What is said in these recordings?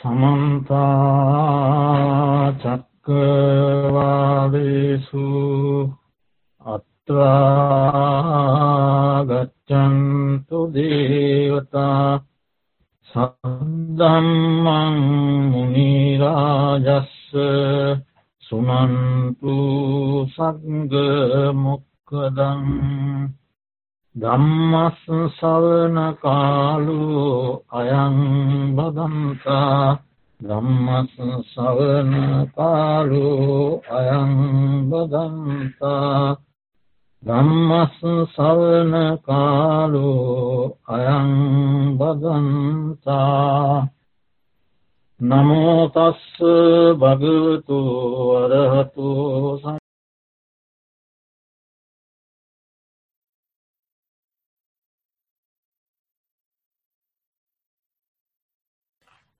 සමන්තා චක්කවාදේසු අත්වාගච්චන්තු දේවතා සද්දම්මං මුනිරාජස්ස සුනන්තු සග්ගමුක්කදං ධම්මස් සවන කාලු අයං බදන්තා ධම්මස් සවන කාලු අයං බදන්තා ධම්මස් සවන කාලු අයං බදන්තා නමෝතස්ස භගවතු වරහතු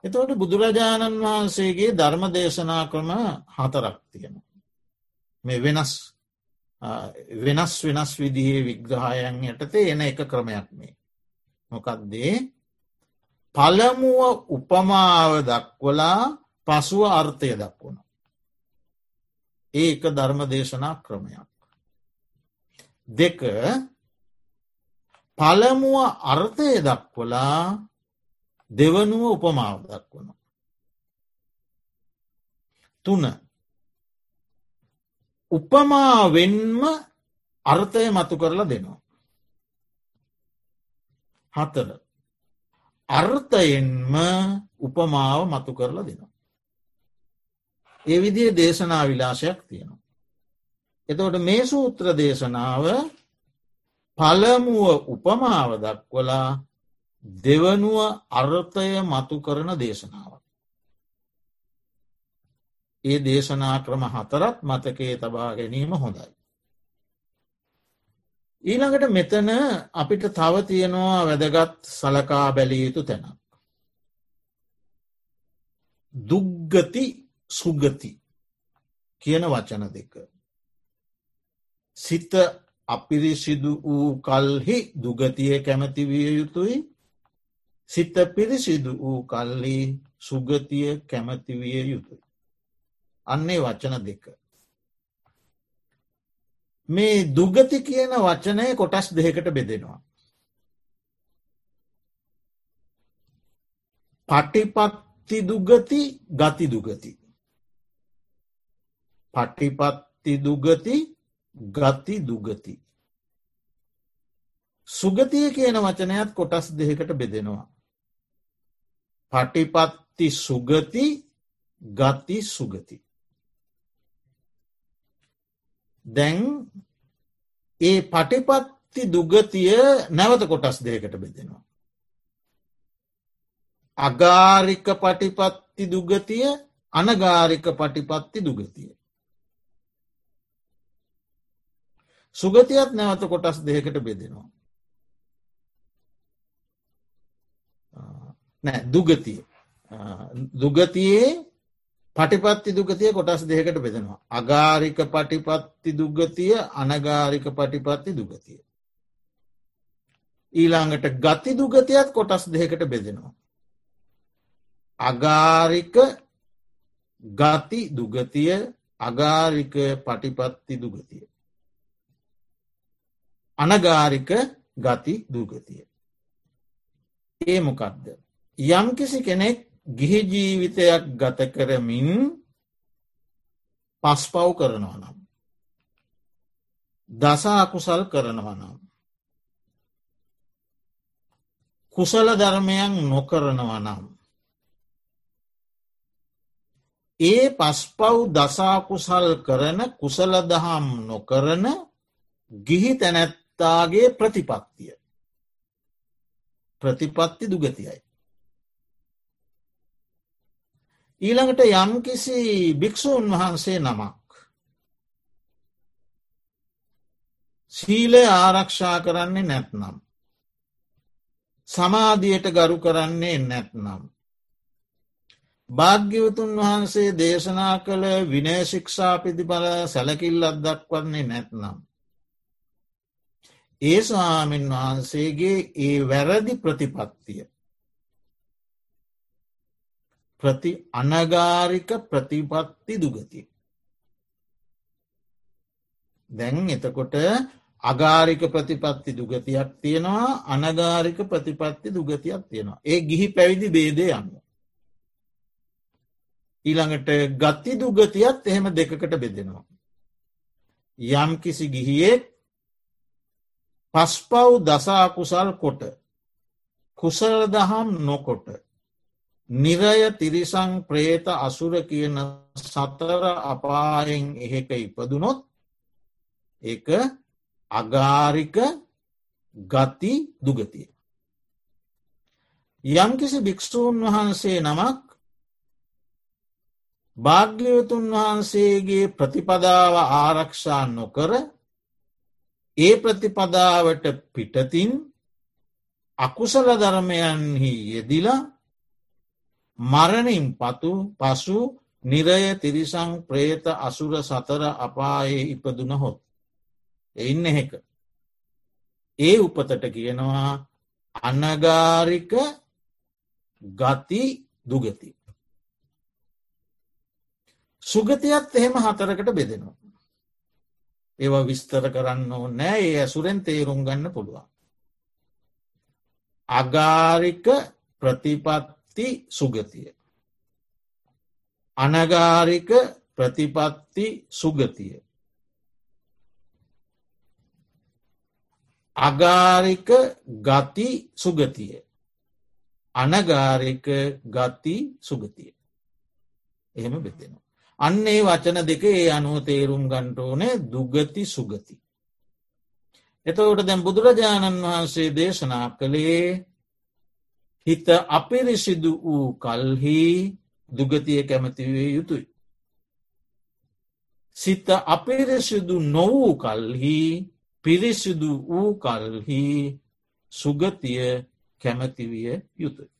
එතවට බුදුරජාණන් වහන්සේගේ ධර්ම දේශනා ක්‍රම හතරක් තියෙන. මේ වෙනස් වෙනස් වෙනස් විදිහේ විග්‍රහයන් යටතේ එන එක ක්‍රමයක් මේ. මොකක්දේ පළමුුව උපමාව දක්වලා පසුව අර්ථය දක්වුණ. ඒක ධර්ම දේශනා ක්‍රමයක්. දෙක පළමුුව අර්ථය දක්වලා දෙවනුව උපමාව දක්වන. තුන උපමාවෙන්ම අර්ථය මතු කරලා දෙනවා. හතර අර්ථයෙන්ම උපමාව මතු කරලා දෙනවා. ඒ විදිේ දේශනා විලාශයක් තියෙනවා. එතවට මේ සූත්‍ර දේශනාව පළමුුව උපමාව දක්වලා දෙවනුව අර්ථය මතු කරන දේශනාව. ඒ දේශනා ක්‍රම හතරත් මතකේ තබා ගැනීම හොඳයි. ඊළඟට මෙතන අපිට තව තියෙනවා වැදගත් සලකා බැලිය යුතු තැනක්. දුග්ගති සුගති කියන වචන දෙක. සිත අපිරිසිදු වූ කල්හි දුගතිය කැමති විය යුතුයි සිත පිරිසිදු වූ කල්ලි සුගතිය කැමතිවිය යුතුයි. අන්නේ වචන දෙක. මේ දුගති කියන වචනය කොටස් දෙකට බෙදෙනවා. පටිපත්ති දුගති ගති දුගති. පටිපත්ති දුගති ගති දුගති. සුගතිය කියන වචනයත් කොටස් දෙකට බෙදෙනවා. පටිපත්ති සුගති ගති සුගති. දැන් ඒ පටිපත්ති දුගතිය නැවත කොටස් දෙකට බෙදෙනවා. අගාරික පටිපත්ති දුගතිය අනගාරික පටිපත්ති දුගතිය. සුගතියත් නැවත කොටස් දෙකට බෙදෙනවා. නෑ දුගතිය දුගතියේ පටිපත්ති දුගතිය කොටස් දෙකට බෙදෙනවා. අගාරික පටිපත්ති දුගතිය අනගාරික පටිපත්ති දුගතිය. ඊළඟට ගති දුගතියත් කොටස් දෙකට බෙදෙනවා. අගාරික ගති දුගතිය අගාරික පටිපත්ති දුගතිය. අනගාරික ගති දුගතිය. ඒ මොකක්ද. යම්කිසි කෙනෙක් ගිහි ජීවිතයක් ගත කරමින් පස්පව් කරනවා නම්. දසාකුසල් කරනවා නම්. කුසල ධර්මයන් නොකරනවා නම්. ඒ පස්පව් දසාකුසල් කරන කුසල දහම් නොකරන ගිහි තැනැත්තාගේ ප්‍රතිපත්තිය. ප්‍රතිපත්ති දුගතියයි. ඊළඟට යම්කිසි භික්‍ෂූන් වහන්සේ නමක්. සීලය ආරක්ෂා කරන්නේ නැත්නම්. සමාධියට ගරු කරන්නේ නැත්නම්. භාග්‍යවතුන් වහන්සේ දේශනා කළ විනයශික්ෂා පිතිබල සැලකිල්ලත් දක්වන්නේ නැත්නම්. ඒ ස්වාමීන් වහන්සේගේ ඒ වැරදි ප්‍රතිපත්තිය ප්‍රති අනගාරික ප්‍රතිපත්ති දුගතිය. දැන් එතකොට අගාරික ප්‍රතිපත්ති දුගතියක් තියෙනවා අනගාරික ප්‍රතිපත්ති දුගතියක් තියෙනවා. ඒ ගිහි පැවිදි බේදය යන්න. ඊළඟට ගත්ති දුගතියත් එහෙම දෙකකට බෙදෙනවා. යම් කිසි ගිහියෙක් පස්පව් දසා කුසල් කොට කුසල දහම් නොකොට නිරය තිරිසං ප්‍රේත අසුර කියන සතර අපායෙන් එහෙක ඉපදුනොත් ඒක අගාරික ගති දුගතිය. යම්කිසි භික්‍ෂූන් වහන්සේ නමක් භාග්‍යවතුන් වහන්සේගේ ප්‍රතිපදාව ආරක්ෂා නොකර ඒ ප්‍රතිපදාවට පිටතින් අකුසල ධර්මයන්හි යෙදිලා මරණින් පතු පසු නිරය තිරිසං ප්‍රේත අසුර සතර අපායේ ඉපදුනහොත්. එඉන්න එක. ඒ උපතට කියනවා අනගාරික ගති දුගති. සුගතියත් එහෙම හතරකට බෙදෙනවා. ඒවා විස්තර කරන්න ඕ නෑ ඒ ඇසුරෙන් තේරුම් ගන්න පුළුවන්. අගාරික ප්‍රතිපත්ති සුගතිය. අනගාරික ප්‍රතිපත්ති සුගතිය. අගාරික ගති සුගතිය. අනගාරික ගති සුගතිය. එහෙම බෙදෙනවා. අන්නේ වචන දෙක ඒ අනුව තේරුම් ගන්ටෝනේ දුගති සුගති. එතවට දැම් බුදුරජාණන් වහන්සේ දේශනා කළේ හිත අපිරිසිදු වූ කල්හි දුගතිය කැමතිවේ යුතුයි. සිත අපිරිසිදු නොවූ කල්හි පිරිසිදු වූ කල්හි සුගතිය කැමතිවිය යුතුයි.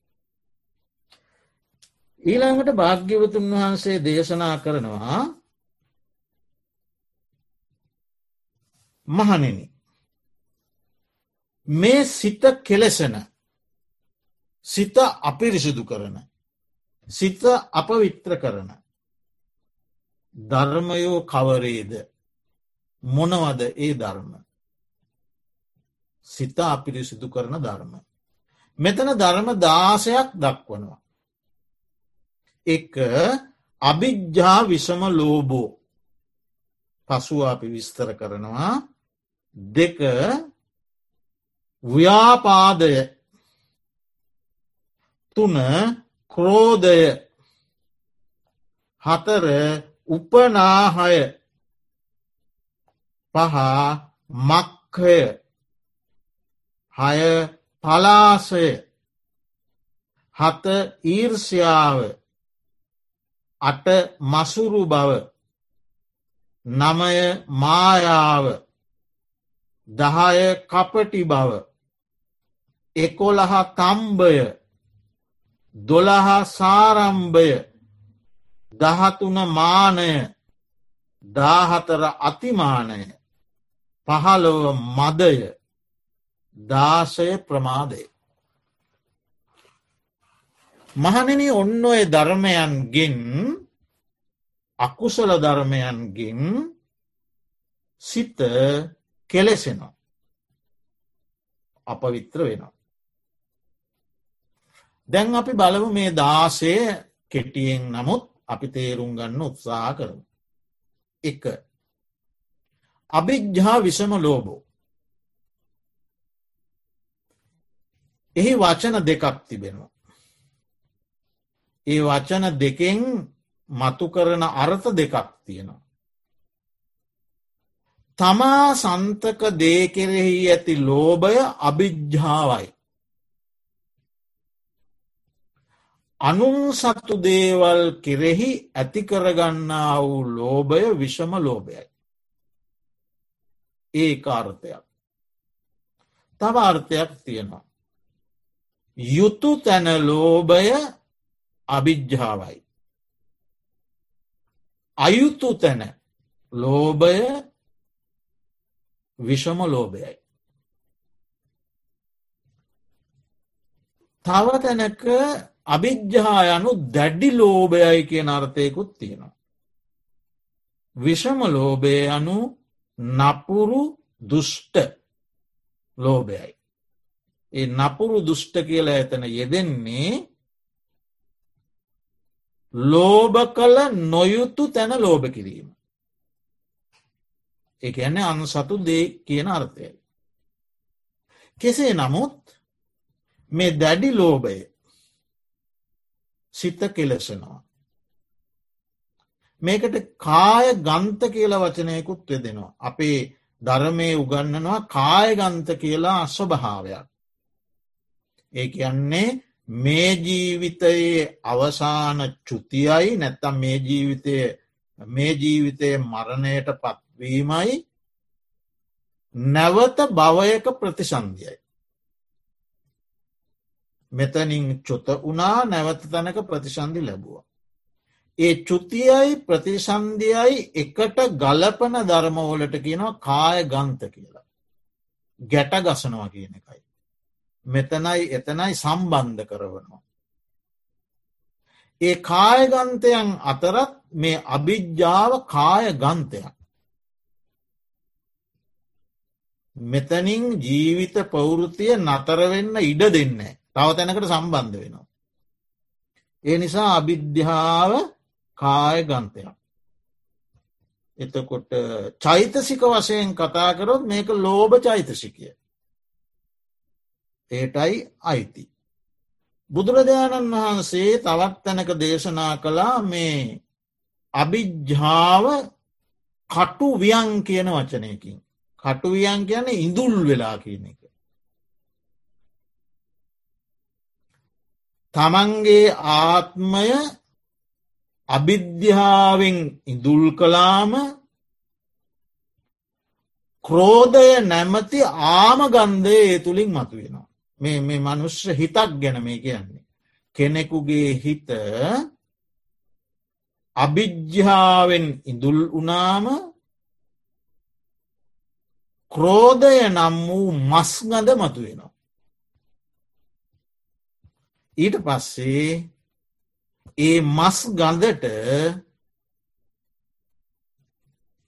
ඊළඟට භාග්‍යවතුන් වහන්සේ දේශනා කරනවා මහනෙන මේ සිත කෙලෙසන සිත අපිරිසිදු කරන සිත අපවිත්‍ර කරන. ධර්මයෝ කවරේද? මොනවද ඒ ධර්ම? සිත අපිරිසිදු කරන ධර්ම. මෙතන ධර්ම දාසයක් දක්වනවා. එක අභිජ්ජා විසම ලෝබෝ පසුව අපි විස්තර කරනවා. දෙක ව්‍යාපාදය. තුන ක්‍රෝධය. හතර උපනාහය. පහ මක්හය හය පලාසය. හත ඊර්ෂ්‍යාව. අට මසුරු බව. නමය මායාව. දහය කපටි බව. එකොළහ තම්බය. දොළහ සාරම්භය දහතුන මානය දාහතර අතිමානය පහළොව මදය දාසය ප්‍රමාදය මහනෙන ඔන්න ඔය ධර්මයන්ගෙන් අකුසල ධර්මයන්ගෙන් සිත කෙලෙසෙනවා. අපවිත්‍ර වෙනවා. දැන් අපි බලමු මේ දාසය කෙටියෙන් නමුත් අපි තේරුම් ගන්න උත්සාහ කරමු. එක අභිජ්ජා විසම ලෝබෝ. එහි වචන දෙකක් තිබෙනවා. ඒ වචන දෙකෙන් මතු කරන අර්ථ දෙකක් තියෙනවා. තමා සන්තක දේ කෙරෙහි ඇති ලෝභය අභිජ්ජාවයි. අනුන් සත්තු දේවල් කෙරෙහි ඇතිකරගන්නා වූ ලෝභය විෂම ලෝභයයි. ඒ කාර්ථයක්. තව අර්ථයක් තියෙනවා. යුතු තැන ලෝභය අභිජ්ජාවයි. අයුතු තැන ලෝභය විෂම ලෝභයයි. තව තැනක අභිජ්්‍යා යනු දැඩ්ඩි ලෝභයයි කිය නර්ථයකුත් තියෙනවා. විෂම ලෝභය යනු නපුරු දුෂ්ට ලෝභයයි. ඒ නපුරු දුෂ්ට කියලා ඇතන යෙදෙන්නේ ලෝභ කළ නොයුතු තැන ලෝභ කිරීම. එක ඇන්නේ අනු සතු දේ කියන අර්ථයයි. කෙසේ නමුත් මේ දැඩි ලෝභය සිත කෙලෙසනවා. මේකට කාය ගන්ත කියලා වචනයකුත් වෙදෙනවා. අපේ ධර්මය උගන්නනවා කායගන්ත කියලා අස්වභාවයක්. ඒ කියන්නේ මේ ජීවිතයේ අවසාන චුතියයි නැත්තම් මේ ජීවිතය මේ ජීවිතය මරණයට පත්වීමයි නැවත භවයක ප්‍රතිසන්ධියයි. මෙතනින් චොත වනා නැවත තැනක ප්‍රතිසන්ධි ලැබුව. ඒ චුතියයි ප්‍රතිසන්ධියයි එකට ගලපන ධර්මවලට කියනවා කාය ගන්ත කියලා. ගැට ගසනවා කියන එකයි. මෙතනයි එතනයි සම්බන්ධ කරවනවා. ඒ කායගන්තයන් අතරත් මේ අභිජ්ජාව කාය ගන්තයක්. මෙතනින් ජීවිත පෞෘතිය නතරවෙන්න ඉඩ දෙන්නේ. තව තැනකට සම්බන්ධ වෙනවා. ඒ නිසා අභිද්‍යාව කාය ගන්තයක්. එතකොට චෛතසික වශයෙන් කතා කරොත් මේක ලෝභ චෛතසිකය. ඒටයි අයිති. බුදුරජාණන් වහන්සේ තවත් තැනක දේශනා කළා මේ අභිජ්ජාව කටු වියන් කියන වචනයකින්. කටුවියන් කියන ඉඳුල් වෙලා කියන එක. තමන්ගේ ආත්මය අභිද්‍යාවෙන් ඉදුල් කලාම ක්‍රෝධය නැමති ආමගන්ධය ඒ තුළින් මතුවෙනවා. මේ මේ මනුෂ්‍ය හිතක් ගැන මේ කියන්නේ. කෙනෙකුගේ හිත අභිජ්‍යාවෙන් ඉදුල් උනාම ක්‍රෝධය නම් වූ මස්ගඳ මතුවෙනවා. ඊට පස්සේ ඒ මස් ගඳට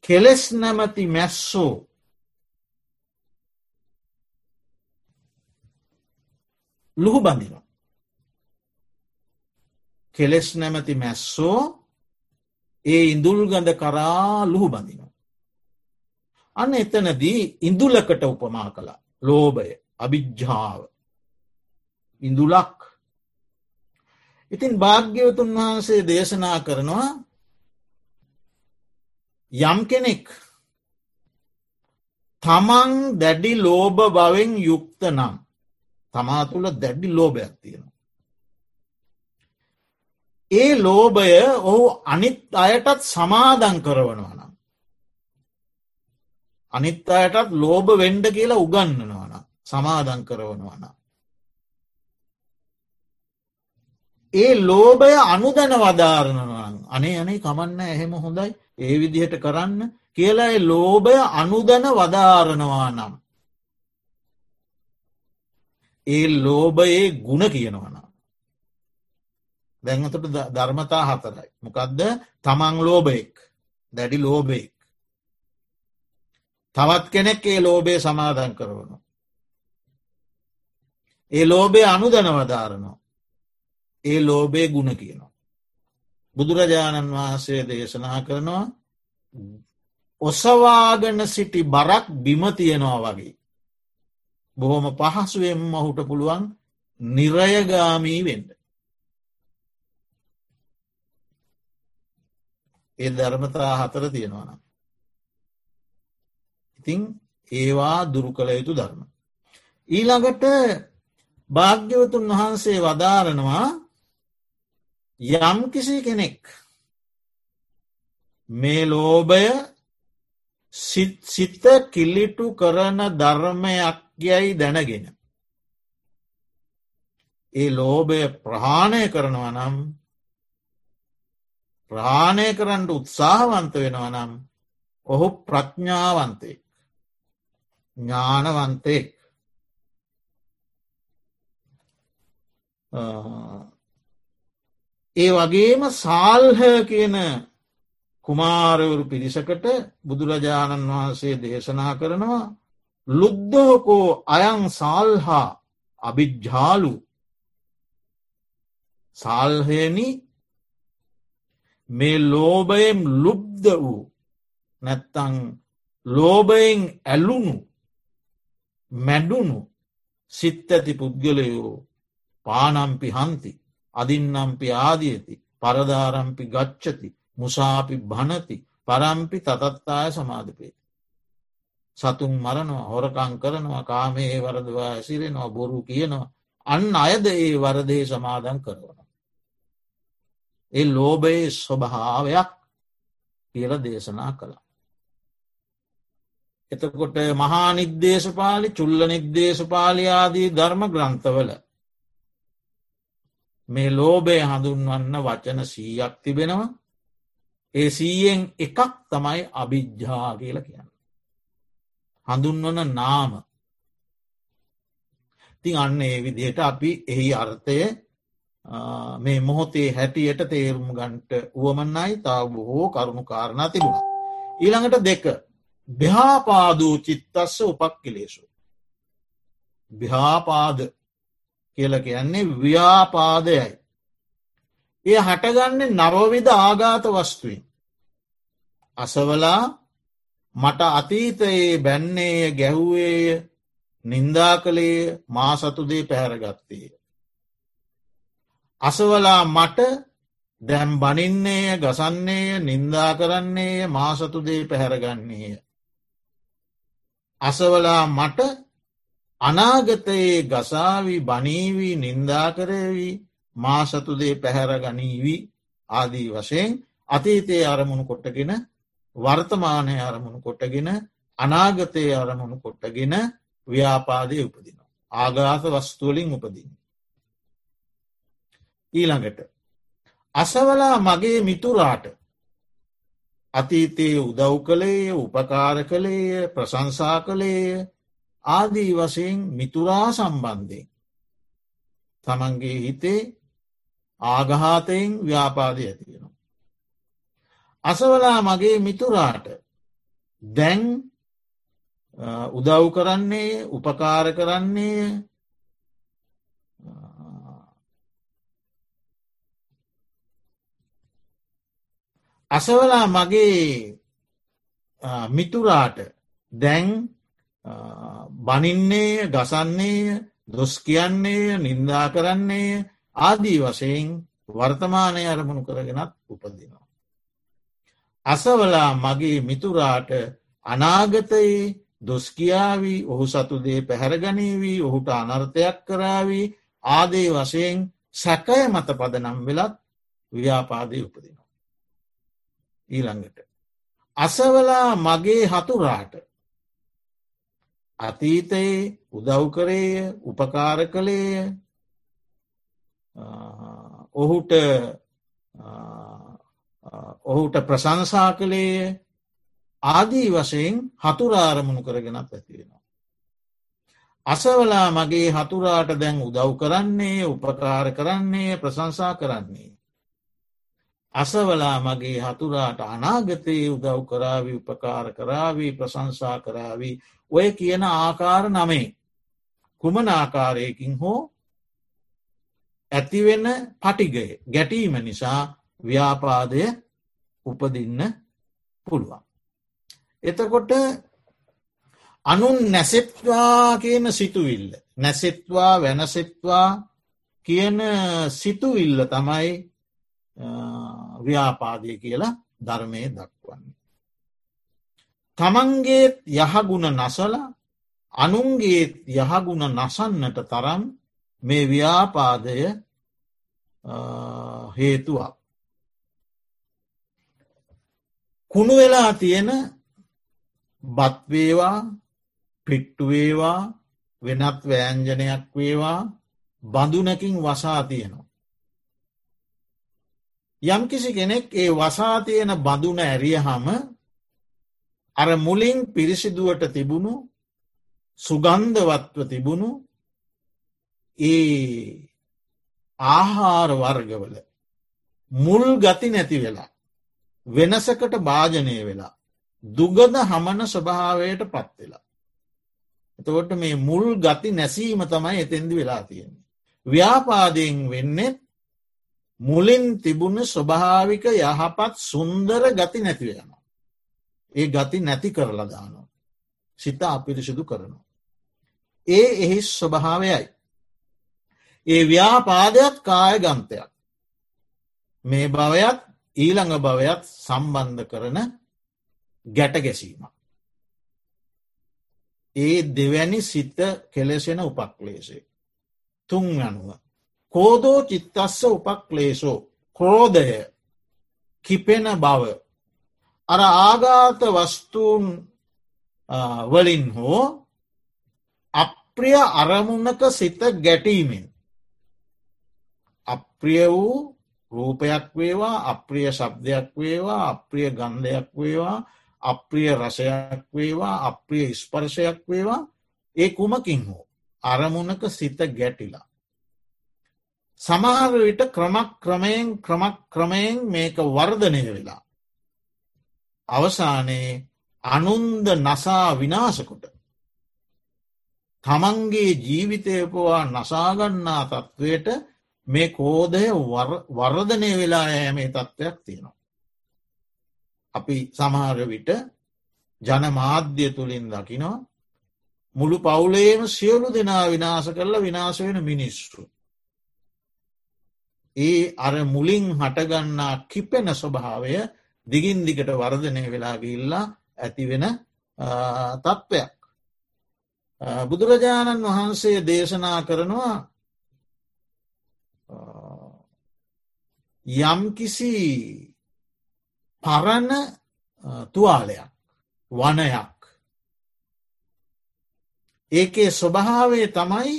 කෙලෙස් නැමති මැස්සෝ ලුහු බඳිනවා. කෙලෙස් නැමති මැස්සෝ ඒ ඉඳුල් ගඳ කරා ලුහු බඳිනවා. අන්න එතනදී ඉඳුලකට උපමා කළා ලෝභය අභිජ්ජාව ඉඳුලක් ඉතින් භාග්‍යවතුන් වහන්සේ දේශනා කරනවා යම් කෙනෙක් තමන් දැඩි ලෝභ බවෙන් යුක්ත නම් තමා තුළ දැඩ්ඩි ලෝභයක් තියෙනවා. ඒ ලෝභය ඔහු අනිත් අයටත් සමාදන් කරවනවා නම්. අනිත් අයටත් ලෝභ වෙන්ඩ කියලා උගන්නනවන සමාදන් කරවනවන. ඒ ලෝභය අනුදැන වදාරණවන් අනේ අනේ කමන්න එහෙම හොඳයි ඒ විදිහට කරන්න කියලා ලෝභය අනුදැන වදාරනවා නම්. ඒ ලෝභයේ ගුණ කියනවන. දැන්තට ධර්මතා හතරයි. මොකදද තමන් ලෝභයෙක් දැඩි ලෝභයෙක්. තවත් කෙනෙක් ඒ ලෝබේ සමාධන් කරවන. ඒ ලෝබේ අනුදනවදාරනවා. ඒ ලෝබේ ගුණ කියනවා. බුදුරජාණන් වහන්සේ දේශනා කරනවා ඔසවාගන සිටි බරක් බිම තියෙනවා වගේ. බොහොම පහසුවෙන් ඔහුට පුළුවන් නිරයගාමී වෙන්ඩ. ඒ ධර්මතා හතර තියෙනවනම්. ඉතිං ඒවා දුරු කළ යුතු ධර්ම. ඊළඟට භාග්‍යවතුන් වහන්සේ වදාරනවා යම් කිසි කෙනෙක් මේ ලෝභය සිත කිල්ලිටු කරන ධර්මයක් යැයි දැනගෙන. ඒ ලෝභය ප්‍රහාණය කරනවා නම් ප්‍රාණය කරන්න උත්සාහවන්ත වෙනවා නම් ඔහු ප්‍රඥාවන්තයෙක් ඥානවන්තයෙක් ඒ වගේම සාල්හ කියන කුමාරවරු පිරිසකට බුදුරජාණන් වහන්සේ දේශනා කරනවා ලුද්ධහකෝ අයං සාල්හා අභිජ්ජාලු. සාල්හයනි මේ ලෝබයෙන් ලුබ්ද වූ නැත්තං ලෝබයෙන් ඇලුණු මැඩුණු සිත් ඇති පුද්ගලයෝ පානම්පි හන්ති අදින්නම්පි ආදියති පරදාරම්පි ගච්චති මුසාපි භනති පරම්පි තතත්තාය සමාධපේ. සතුන් මරනවා හොරකං කරනවා කාමයේ වරදවා ඇසිරෙනවා බොරු කියනවා අන්න අයද ඒ වරදේ සමාදන් කරවන. ඒ ලෝබයේ ස්වභාවයක් කියල දේශනා කළා. එතකොට මහා නිද්දේශපාලි චුල්ල නිද්දේශපාලයාදී ධර්ම ග්‍රන්ථවල මේ ලෝබය හඳුන්වන්න වචන සීයක් තිබෙනවා ඒ සීයෙන් එකක් තමයි අභිජ්ජා කියල කියන්න. හඳුන්වන නාම තින් අන්න ඒ විදියට අපි එහි අර්ථය මේ මොහොතේ හැටියට තේරුම් ගන්ට වුවමන්නයි තාව බොහෝ කරුණු කාරණා තිබුණ. ඊළඟට දෙක භ්‍යාපාදූ චිත්තස්ස උපක් කෙලේසු. භ්‍යාපාද කියල කියන්නේ ව්‍යාපාදයයි. එය හටගන්නේ නරෝවිද ආගාත වස්තුවෙන්. අසවලා මට අතීතයේ බැන්නේය ගැහුවේය නින්දා කළේ මා සතුදේ පැහැරගත්තේය. අසවලා මට දැම් බනින්නේය ගසන්නේය නින්දා කරන්නේය මා සතුදේ පැහැරගන්නේය. අසවලා මට අනාගතයේ ගසාවී බනීවී නින්දාකරේවී මා සතුදේ පැහැර ගනීවී ආදී වශයෙන් අතීතයේ අරමුණු කොට්ටගෙන වර්තමානය අරමුණු කොටගෙන අනාගතය අරමුණු කොට්ටගෙන ව්‍යාපාදය උපදිනවා. ආගාත වස්තුවලින් උපදින. ඊළඟට. අසවලා මගේ මිතුරාට අතීතයේ උදව් කළේ උපකාර කළේය ප්‍රශංසා කළේය ආදී වශයෙන් මිතුරා සම්බන්ධයෙන්. තමන්ගේ හිතේ ආගහාතයෙන් ව්‍යාපාදය ඇතියෙනවා. අසවලා මගේ මිතුරාට දැන් උදව් කරන්නේ උපකාර කරන්නේ අසවලා මගේ මිතුරාට දැන් බනින්නේ ගසන්නේ දොස් කියන්නේ නින්දා කරන්නේ ආදී වශයෙන් වර්තමානය අරමුණු කරගෙනත් උපදිනවා. අසවලා මගේ මිතුරාට අනාගතයේ දොස්කියාවී ඔහු සතුදේ පැහැරගනීවී ඔහුට අනර්ථයක් කරාවී ආදේ වශයෙන් සැකය මත පදනම් වෙලත් ව්‍යාපාදය උපදිනවා. ඊළඟට. අසවලා මගේ හතුරාට අතීතයේ උදව් කරේය උපකාර කළේය ඔහුට ඔහුට ප්‍රශංසා කළේය ආදී වශයෙන් හතුරාරමුණු කරගෙනත් ඇතිවෙනවා. අසවලා මගේ හතුරාට දැන් උදව් කරන්නේ උපකාර කරන්නේ ප්‍රශංසා කරන්නේ. අසවලා මගේ හතුරාට අනාගතයේ උදව් කරාවී උපකාර කරාවී ප්‍රශංසා කරාවී ඔය කියන ආකාර නමේ කුමන ආකාරයකින් හෝ ඇතිවෙන පටිගය ගැටීම නිසා ව්‍යාපාදය උපදින්න පුළුවන්. එතකොට අනුන් නැසෙත්වා කියන සිතුවිල්ල නැසෙත්වා වෙනසෙත්වා කියන සිතුවිල්ල තමයි ව්‍යාපාදය කියලා ධර්මය දක්වන්නේ. තමන්ගේත් යහගුණ නසල අනුන්ගේත් යහගුණ නසන්නට තරම් මේ ව්‍යාපාදය හේතුවක්. කුණු වෙලා තියෙන බත්වේවා පිට්ටුවේවා වෙනත් වෑංජනයක් වේවා බඳුනකින් වසා තියෙනවා. යම්කිසි කෙනෙක් ඒ වසා තියෙන බඳුන ඇරිය හම අර මුලින් පිරිසිදුවට තිබුණු සුගන්ධවත්ව තිබුණු ඒ ආහාර වර්ගවල මුල් ගති නැති වෙලා. වෙනසකට භාජනය වෙලා. දුගද හමන ස්වභාවයට පත්වෙලා. එතකොට මේ මුල් ගති නැසීම තමයි එතෙන්දි වෙලා තියෙන්නේ. ව්‍යාපාදයෙන් වෙන්නෙත් මුලින් තිබුණ ස්වභාවික යහපත් සුන්දර ගති නැතිව යනවා. ඒ ගති නැති කරලා දානවා. සිත අපිරිසිදු කරනවා. ඒ එහි ස්වභාවයයි. ඒ ව්‍යාපාදයක් කාය ගන්තයක්. මේ භවයත් ඊළඟ භවයත් සම්බන්ධ කරන ගැට ගැසීම. ඒ දෙවැනි සිත කෙලෙසෙන උපක්ලේසේ. තුන් අනුව. කෝදෝ චිත්තස්ස උපක්ලේසෝ ක්‍රෝධය කිපෙන බව. අර ආගාත වස්තුූන් වලින් හෝ අප්‍රිය අරමුණක සිත ගැටීමෙන්. අප්‍රිය වූ රූපයක් වේවා අප්‍රිය ශබ්දයක් වේවා අප්‍රිය ගන්ධයක් වේවා අප්‍රිය රසයක් වේවා අප්‍රිය ස්පර්ශයක් වේවා ඒ කුමකින් හෝ අරමුණක සිත ගැටිලා. සමහර විට ක්‍රමක් ක්‍රමයෙන් ක්‍රමක් ක්‍රමයෙන් මේක වර්ධනය වෙලා. අවසානයේ අනුන්ද නසා විනාසකොට තමන්ගේ ජීවිතය පවා නසාගන්නා තත්ත්වයට මේ කෝදය වර්ධනය වෙලා යෑමේ තත්ත්වයක් තියෙනවා. අපි සමහර විට ජනමාධ්‍ය තුළින් දකිනවා මුළු පවුලේම සියලු දෙනා විනාස කරලා විනාස වෙන මිනිස්සු. ඒ අර මුලින් හටගන්නා කිපෙන ස්වභාවය දිගින් දිගට වර්ධනය වෙලා ගිල්ලා ඇතිවෙන තත්ත්වයක්. බුදුරජාණන් වහන්සේ දේශනා කරනවා යම්කිසි පරණ තුවාලයක් වනයක් ඒකේ ස්වභාවය තමයි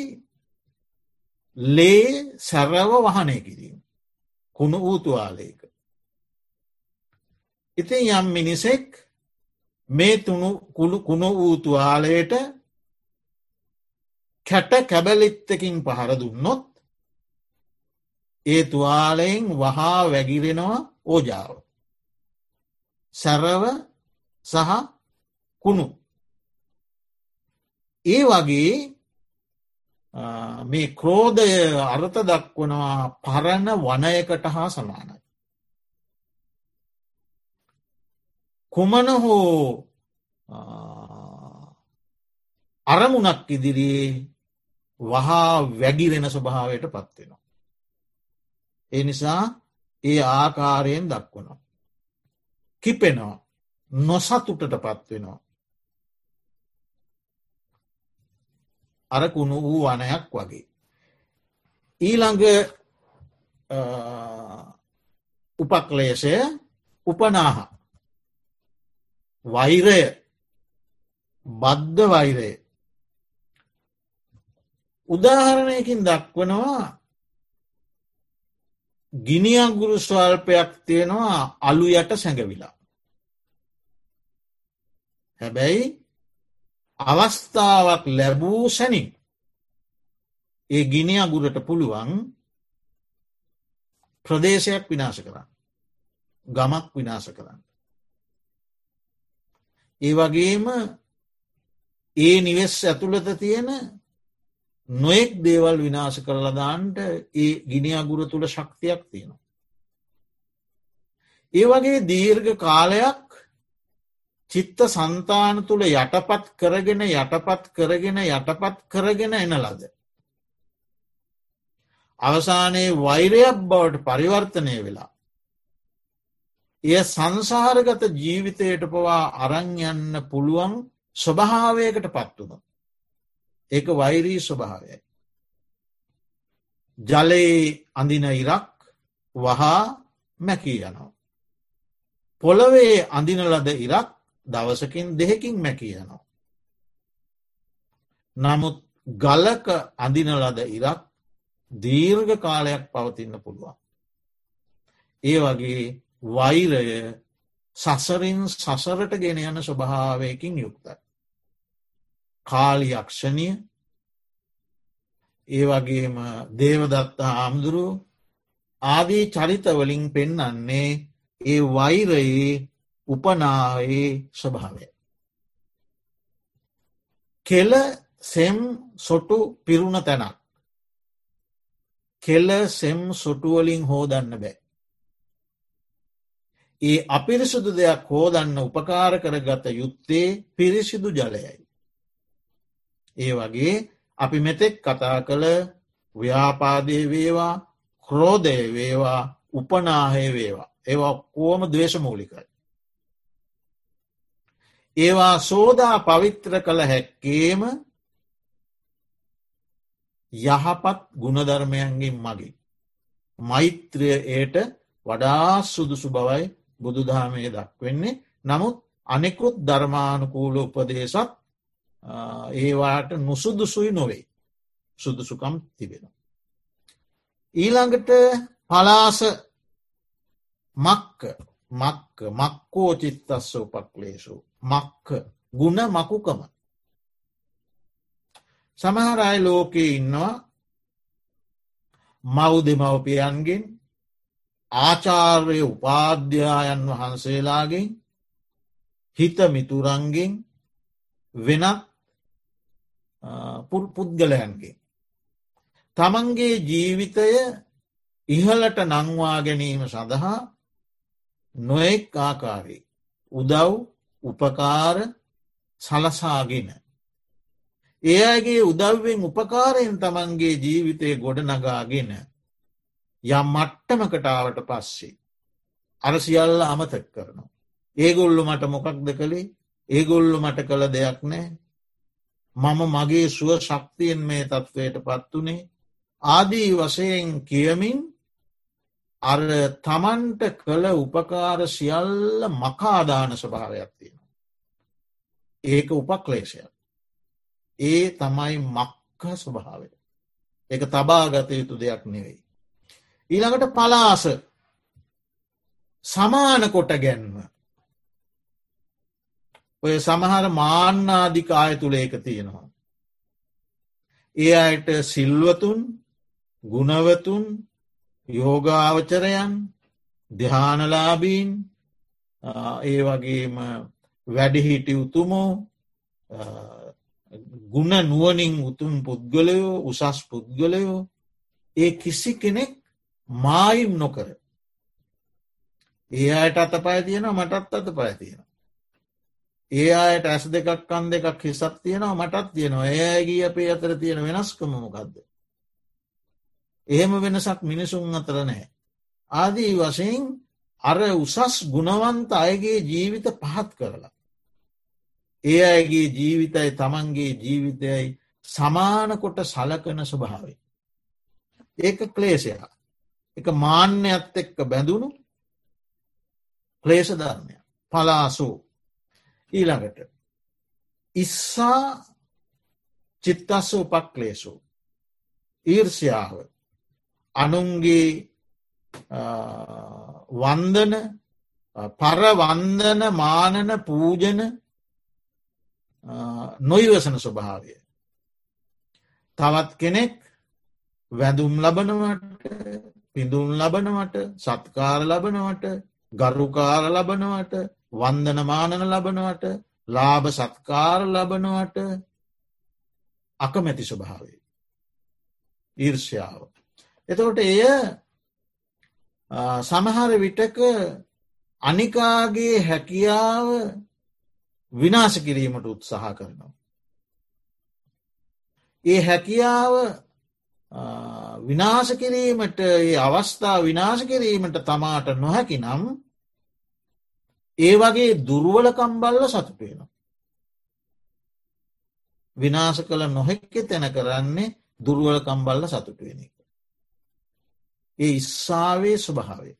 ලේ සැරව වහනය කිරීම කුණු ඌතුවාලයක. ඉතින් යම් මිනිසෙක් මේ තුුණු කුළු කුණු ඌතුවාලයට කැට කැබලිත්තකින් පහර දුන්නොත් ඒ තුවාලයෙන් වහා වැගිරෙනවා ඕජාව. සැරව සහ කුණු. ඒ වගේ මේ ක්‍රෝධය අර්ථ දක්වනවා පරණ වනයකට හා සමානයි. කුමන හෝ අරමුණක් ඉදිරියේ වහා වැගිරෙන ස්වභාවයට පත්වෙනවා. ඒ නිසා ඒ ආකාරයෙන් දක්වනවා. කිපෙනවා නොසතුටට පත්වෙනවා. අරකුණු වූ වනයක් වගේ. ඊළඟ උපක්ලේශය උපනාහ වෛරය බද්ධ වෛරය උදාහරණයකින් දක්වනවා ගිනියගුරු ස්වල්පයක් තියෙනවා අලු යට සැඟවිලා. හැබැයි අවස්ථාවක් ලැබූ සැනින් ඒ ගිනි අගුරට පුළුවන් ප්‍රදේශයක් විනාශ කරන්න. ගමක් විනාශ කරන්න. ඒ වගේම ඒ නිවෙස් ඇතුළත තියෙන නොෙක් දේවල් විනාශ කරලදාන්ට ඒ ගිනි අගුර තුළ ශක්තියක් තියෙනවා. ඒ වගේ දීර්ඝ කාලයක් චිත්ත සන්තාන තුළ යටපත් කරගෙන යටපත් කරගෙන යටපත් කරගෙන එන ලද. අවසානයේ වෛරයක් බවට පරිවර්තනය වෙලා. එය සංසාරගත ජීවිතයට පවා අරංයන්න පුළුවන් ස්වභාවයකට පත්වුණ. ඒක වෛරී ස්වභාවයයි. ජලයේ අඳින ඉරක් වහා මැකී යනවා. පොළොවේ අඳින ලද ඉරක් දවසකින් දෙහෙකින් මැකී යනවා. නමුත් ගලක අඳින ලද ඉරක් දීර්ඝ කාලයක් පවතින්න පුළුවන්. ඒ වගේ වෛරය සසරින් සසරට ගෙන යන ස්වභාවයකින් යුක්තයි. කාලි යක්ෂණය ඒ වගේම දේවදත්ත හාමුදුරුව ආදී චරිතවලින් පෙන්නන්නේ ඒ වෛරයේ උපනායේ ස්වභාවය. කෙල සෙම් සොටු පිරුණ තැනක්. කෙල සෙම් සොටුවලින් හෝදන්න බෑ. ඒ අපිරිසුදු දෙයක් හෝදන්න උපකාර කරගත යුත්තේ පිරිසිදු ජලයයි. ඒ වගේ අපි මෙතෙක් කතා කළ ව්‍යාපාදය වේවා ක්‍රෝධය වේවා උපනාහය වේවා ඒවා කෝම දවේශමූලිකයි. ඒවා සෝදා පවිත්‍ර කළ හැක්කේම යහපත් ගුණධර්මයන්ගෙන් මගින්. මෛත්‍රය ඒට වඩා සුදුසු බවයි බුදුදහමය දක්වෙන්නේ. නමුත් අනෙකුත් ධර්මානුකූල උපදේශත් ඒවාට නුසුදුසුයි නොවේ. සුදුසුකම් තිබෙන. ඊළඟට පලාස මක්ක. මක්ක මක්කෝ චිත්තස්ස උපක්ලේශු. මක්ක ගුණ මකුකම. සමහරයි ලෝකයේ ඉන්නවා මව් දෙමවපියන්ගෙන් ආචාර්ය උපාධ්‍යායන් වහන්සේලාගෙන් හිත මිතුරන්ගෙන් වෙනත් පුද්ගලයන්ගේ. තමන්ගේ ජීවිතය ඉහලට නංවා ගැනීම සඳහා නොෙක් ආකාරී උදව් උපකාර සලසාගෙන. ඒ අගේ උදව්වෙන් උපකාරයෙන් තමන්ගේ ජීවිතය ගොඩ නගාගෙන යම් මට්ටමකටාවට පස්සේ. අර සියල්ල අමතක් කරනවා. ඒගොල්ලු මට මොකක්ද කළේ ඒගොල්ලු මට කළ දෙයක් නෑ මම මගේ සුව ශක්තියෙන් මේ තත්ත්වයට පත්වනේ ආදී වසයෙන් කියමින් අර තමන්ට කළ උපකාර සියල්ල මකාදාන ස්වභාවයක් තියෙනවා. ඒක උපක්ලේශයක්. ඒ තමයි මක්ක ස්වභාවය. එක තබාගත යුතු දෙයක් නෙවෙයි. ඊළඟට පලාස සමාන කොට ගැන්ම ඔය සමහර මාන්නාධික ආය තුළ ඒක තියෙනවා. ඒ අයට සිල්වතුන් ගුණවතුන් යෝගාවචරයන් දෙහානලාබීන් ඒ වගේම වැඩිහිටි උතුමෝ ගුණ නුවනින් උතුම් පුද්ගලයෝ උසස් පුද්ගලයෝ ඒ කිසි කෙනෙක් මායිම් නොකර ඒ අයට අත පය තියෙන මටත් අත පය තියෙන ඒ අයට ඇස් දෙකක් කන් දෙකක් හිසක් තියෙනවා මටත් තියෙනවා ඒඇගේ අපේ අතර තියෙන වෙනස්කමමොකක්ද. එහෙම වෙනසක් මිනිසුන් අතර නෑ. ආදී වශයෙන් අර උසස් ගුණවන්ත අයගේ ජීවිත පහත් කරලා. ඒ අයගේ ජීවිතයි තමන්ගේ ජීවිතයයි සමානකොට සලකන ස්වභාවයි. ඒක ක්ලේෂයා. එක මාන්‍යයක්ත් එක්ක බැඳුණු ක්ලේෂ ධර්මය පලාසූ. ඊළඟට ඉස්සා චිත්තස්ස උපක්ලේසු ඊර්ෂයාව. අනුන්ගේ වන්දන පරවන්දන මානන පූජන නොයිවසන ස්වභාවය. තවත් කෙනෙක් වැදුම් ලබනවට පිඳුම් ලබනවට සත්කාර ලබනවට ගරුකාර ලබනවට වන්දනමානන ලබනවට ලාභ සත්කාර ලබනවට අකමැති ස්වභාවේ. ඊර්ෂ්‍යාව. එතකොට එය සමහර විටක අනිකාගේ හැකියාව විනාශ කිරීමට උත්සාහ කරනවා. ඒ හැකියාව විනාශ කිරීමට ඒ අවස්ථා විනාශ කිරීමට තමාට නොහැකි නම් ඒ වගේ දුර්ුවලකම්බල්ල සතුටේනවා. විනාශ කළ නොහෙක්ක තැන කරන්නේ දුර්ුවල කම්බල්ල සතුටුවෙන එක. ඒ ඉස්සාාවේ ස්වභාවේ.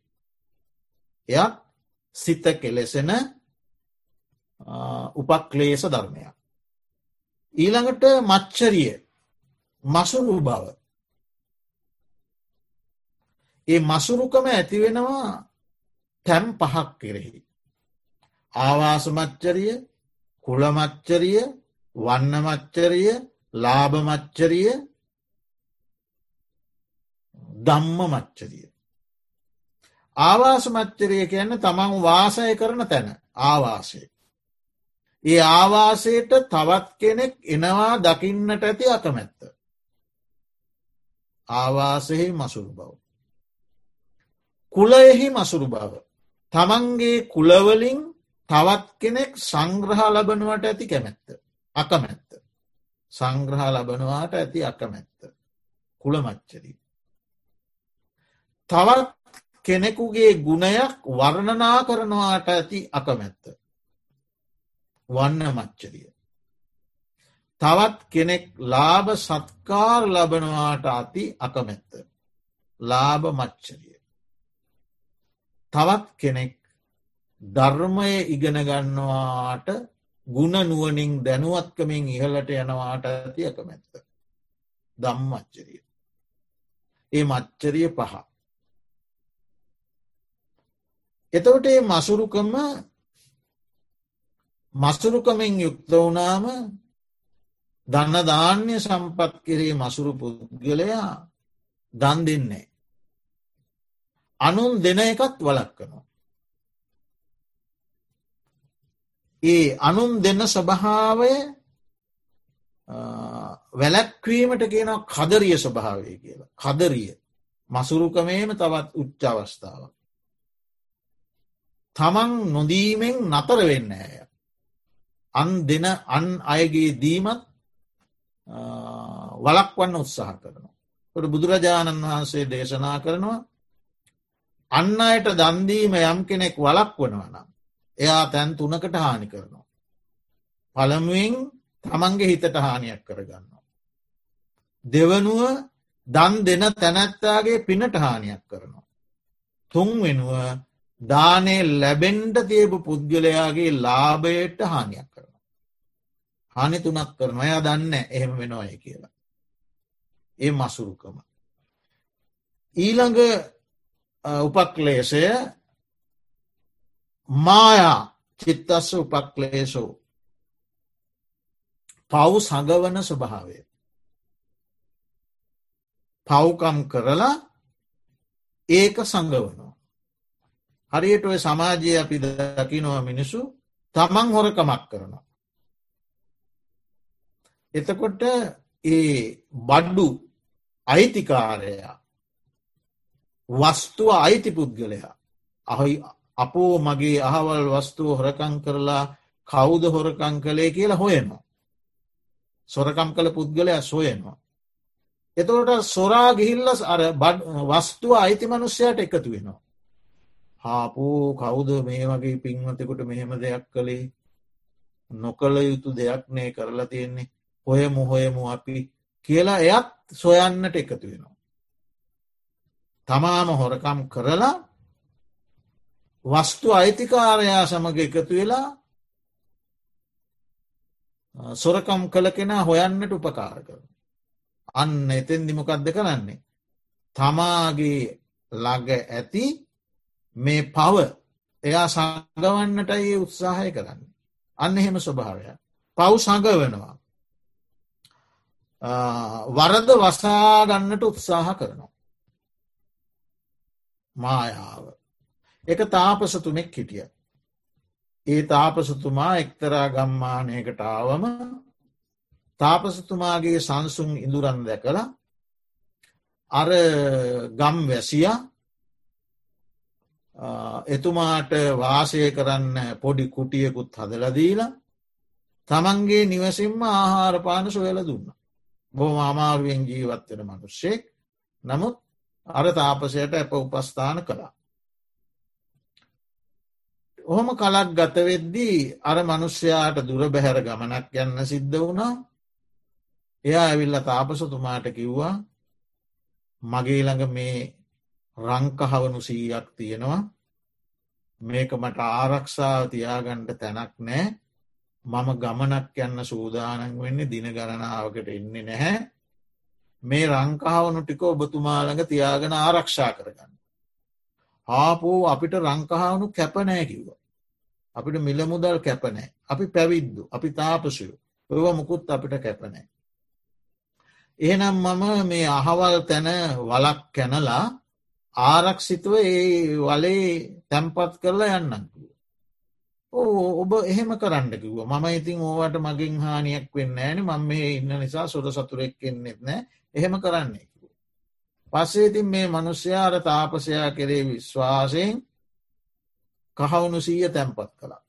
එයත් සිත කෙලෙසෙන උපක්ලේස ධර්මයක්. ඊළඟට මච්චරිය මසුරු බව. ඒ මසුරුකම ඇතිවෙනවා තැම් පහක් කෙරෙහි. ආවාසමච්චරිය කුළමච්චරිය වන්නමච්චරිය ලාභමච්චරිය ධම්ම මච්චරිය. ආවාස මච්චරිය කියන්න තමන් වාසය කරන තැන ආවාසය. ඒ ආවාසයට තවත් කෙනෙක් එනවා දකින්නට ඇති අකමැත්ත. ආවාසෙහි මසුරු බව. කුලයෙහි මසුරු බව. තමන්ගේ කුලවලින් තවත් කෙනෙක් සංග්‍රහ ලබනුවට ඇති කැමැත්ත. අකමැත්ත. සංග්‍රහ ලබනවාට ඇති අකමැත්ත. කුළමච්චරී. තවත් කෙනෙකුගේ ගුණයක් වර්ණනා කරනවාට ඇති අකමැත්ත. වන්න මච්චරිය. තවත් කෙනෙක් ලාභ සත්කාර ලබනවාට අති අකමැත්ත. ලාභ මච්චරිය. තවත් කෙනෙක් ධර්මය ඉගෙනගන්නවාට ගුණ නුවනින් දැනුවත්කමින් ඉහලට යනවාට ඇති අකමැත්ත. දම්මච්චරිය. ඒ මච්චරිය පහ. එතවට ඒ මසුරුකම මසුරුකමින් යුක්ත වුණාම දන්න ධාන්‍ය සම්පත් කෙරේ මසුරු පුද්ගලයා දන් දෙන්නේ. අනුන් දෙන එකත් වලක්කනවා. ඒ අනුන් දෙන්න ස්වභාවය වැලැක්වීමට කියන කදරිය ස්වභාවය කියලා. කදරිය මසුරුකමේම තවත් උච්ච අවස්ථාවක්. තමන් නොදීමෙන් නතර වෙන්න ඇය. අන් දෙන අන් අයගේ දීමත් වලක්වන්න උත්සාහ කරනවා. ට බුදුරජාණන් වහන්සේ දේශනා කරනවා අන්න අයට දන්දීම යම් කෙනෙක් වලක් වනවා නම් එයා තැන් තුනකට හානි කරනවා. පළමුුවෙන් තමන්ගේ හිතට හානියක් කරගන්නවා. දෙවනුව දන් දෙන තැනැත්තාගේ පිනට හානියක් කරනවා. තුන් වෙනුව දානය ලැබෙන්ඩ තියපු පුද්ගලයාගේ ලාභයට හානියක් කරනවා. හානි තුනක් කරන ඔයා දන්න එහෙම වෙනවාය කියලා. ඒ මසුරුකම. ඊළඟ උපක්ලේශය මායා චිත්තස්ස උපක්ලේශෝ පව් සඟවන ස්වභාවය. පව්කම් කරලා ඒක සඟවනවා. හරියට ඔය සමාජය අපි දකිනවා මිනිසු තමන් හොරකමක් කරනවා. එතකොට ඒ බඩ්ඩු අයිතිකාරයා වස්තුව අයිති පුද්ගලයා අහයි අපෝ මගේ අහවල් වස්තුව හොරකං කරලා කෞුද හොරකං කළේ කියලා හොයනවා. සොරකම් කළ පුද්ගලයා සොයනවා. එතකොට සොරා ගිහිල්ලස් අර වස්තුව අයිති මනුස්්‍යයට එකතු වෙනවා. හාපෝ කවුද මේ වගේ පින්වතකුට මෙහෙම දෙයක් කළේ නොකළ යුතු දෙයක් නේ කරලා තියෙන්නේ හොයමු හොයමු අපි කියලා එයත් සොයන්නට එකතු වෙනවා. තමාම හොරකම් කරලා වස්තු අයිතිකාරයා සමඟ එකතු වෙලා සොරකම් කළ කෙනා හොයන්නට උපකාර කර. අන්න එතෙන් දිමොකක්ද කරන්නේ. තමාගේ ළඟ ඇති මේ පව එයා සඟවන්නට ඒ උත්සාහය කරන්න. අන්න එහෙම ස්වභාවය. පව් සඟවනවා. වරද වසාගන්නට උත්සාහ කරනවා. මායාව. එක තාපසතුනෙක් හිටිය. ඒ තාපසතුමා එක්තරා ගම්මානයකට ආවම තාපසතුමාගේ සංසුන් ඉඳුරන් දැකලා අර ගම් වැසියා එතුමාට වාසය කරන්න පොඩි කුටියකුත් හදලදීලා තමන්ගේ නිවසින්ම ආහාරපාන සොයල දුන්න. බොහම අමාරුවෙන් ජීවත්වෙන මනුෂ්‍යෙක් නමුත් අර තාපසයට ඇප උපස්ථාන කළා. ඔහොම කලක් ගතවෙද්දී අර මනුෂ්‍යයාට දුර බැහැර ගමනක් යන්න සිද්ධ වුණා. එයා ඇවිල්ල තාපසතුමාට කිව්වා මගේ ළඟ මේ රංකහවනු සීයක් තියෙනවා. මේක මට ආරක්ෂාව තියාගණ්ඩ තැනක් නෑ. මම ගමනක් යන්න සූදානන් වෙන්නේ දින ගණනාවකට එන්නේ නැහැ. මේ රංකාවනු ටික ඔබතුමාළඟ තියාගෙන ආරක්ෂා කරගන්න. ආපෝ අපිට රංකහාවනු කැපනෑ කිව්ව. අපිට මිලමුදල් කැපනෑ අපි පැවිද්දු අපි තාපසයෝ ඔව මුකුත් අපිට කැපනෑ. එහෙනම් මම මේ අහවල් තැන වලක් කැනලා ආරක්ෂිතුව ඒ වලේ තැම්පත් කරලා යන්නකිව. ඕ ඔබ එහෙම කරන්න කිව මම ඉතින් ඕවට මගින් හානියක් වෙන්න ෑන මම මේ ඉන්න නිසා සොද සතුරෙක් කෙන්නෙත් නෑ එහෙම කරන්නේ. පස්සේ ඉතින් මේ මනුෂ්‍යයාර තාපසයා කෙරේ විශ්වාසයෙන් කහවුණු සීය තැන්පත් කළා.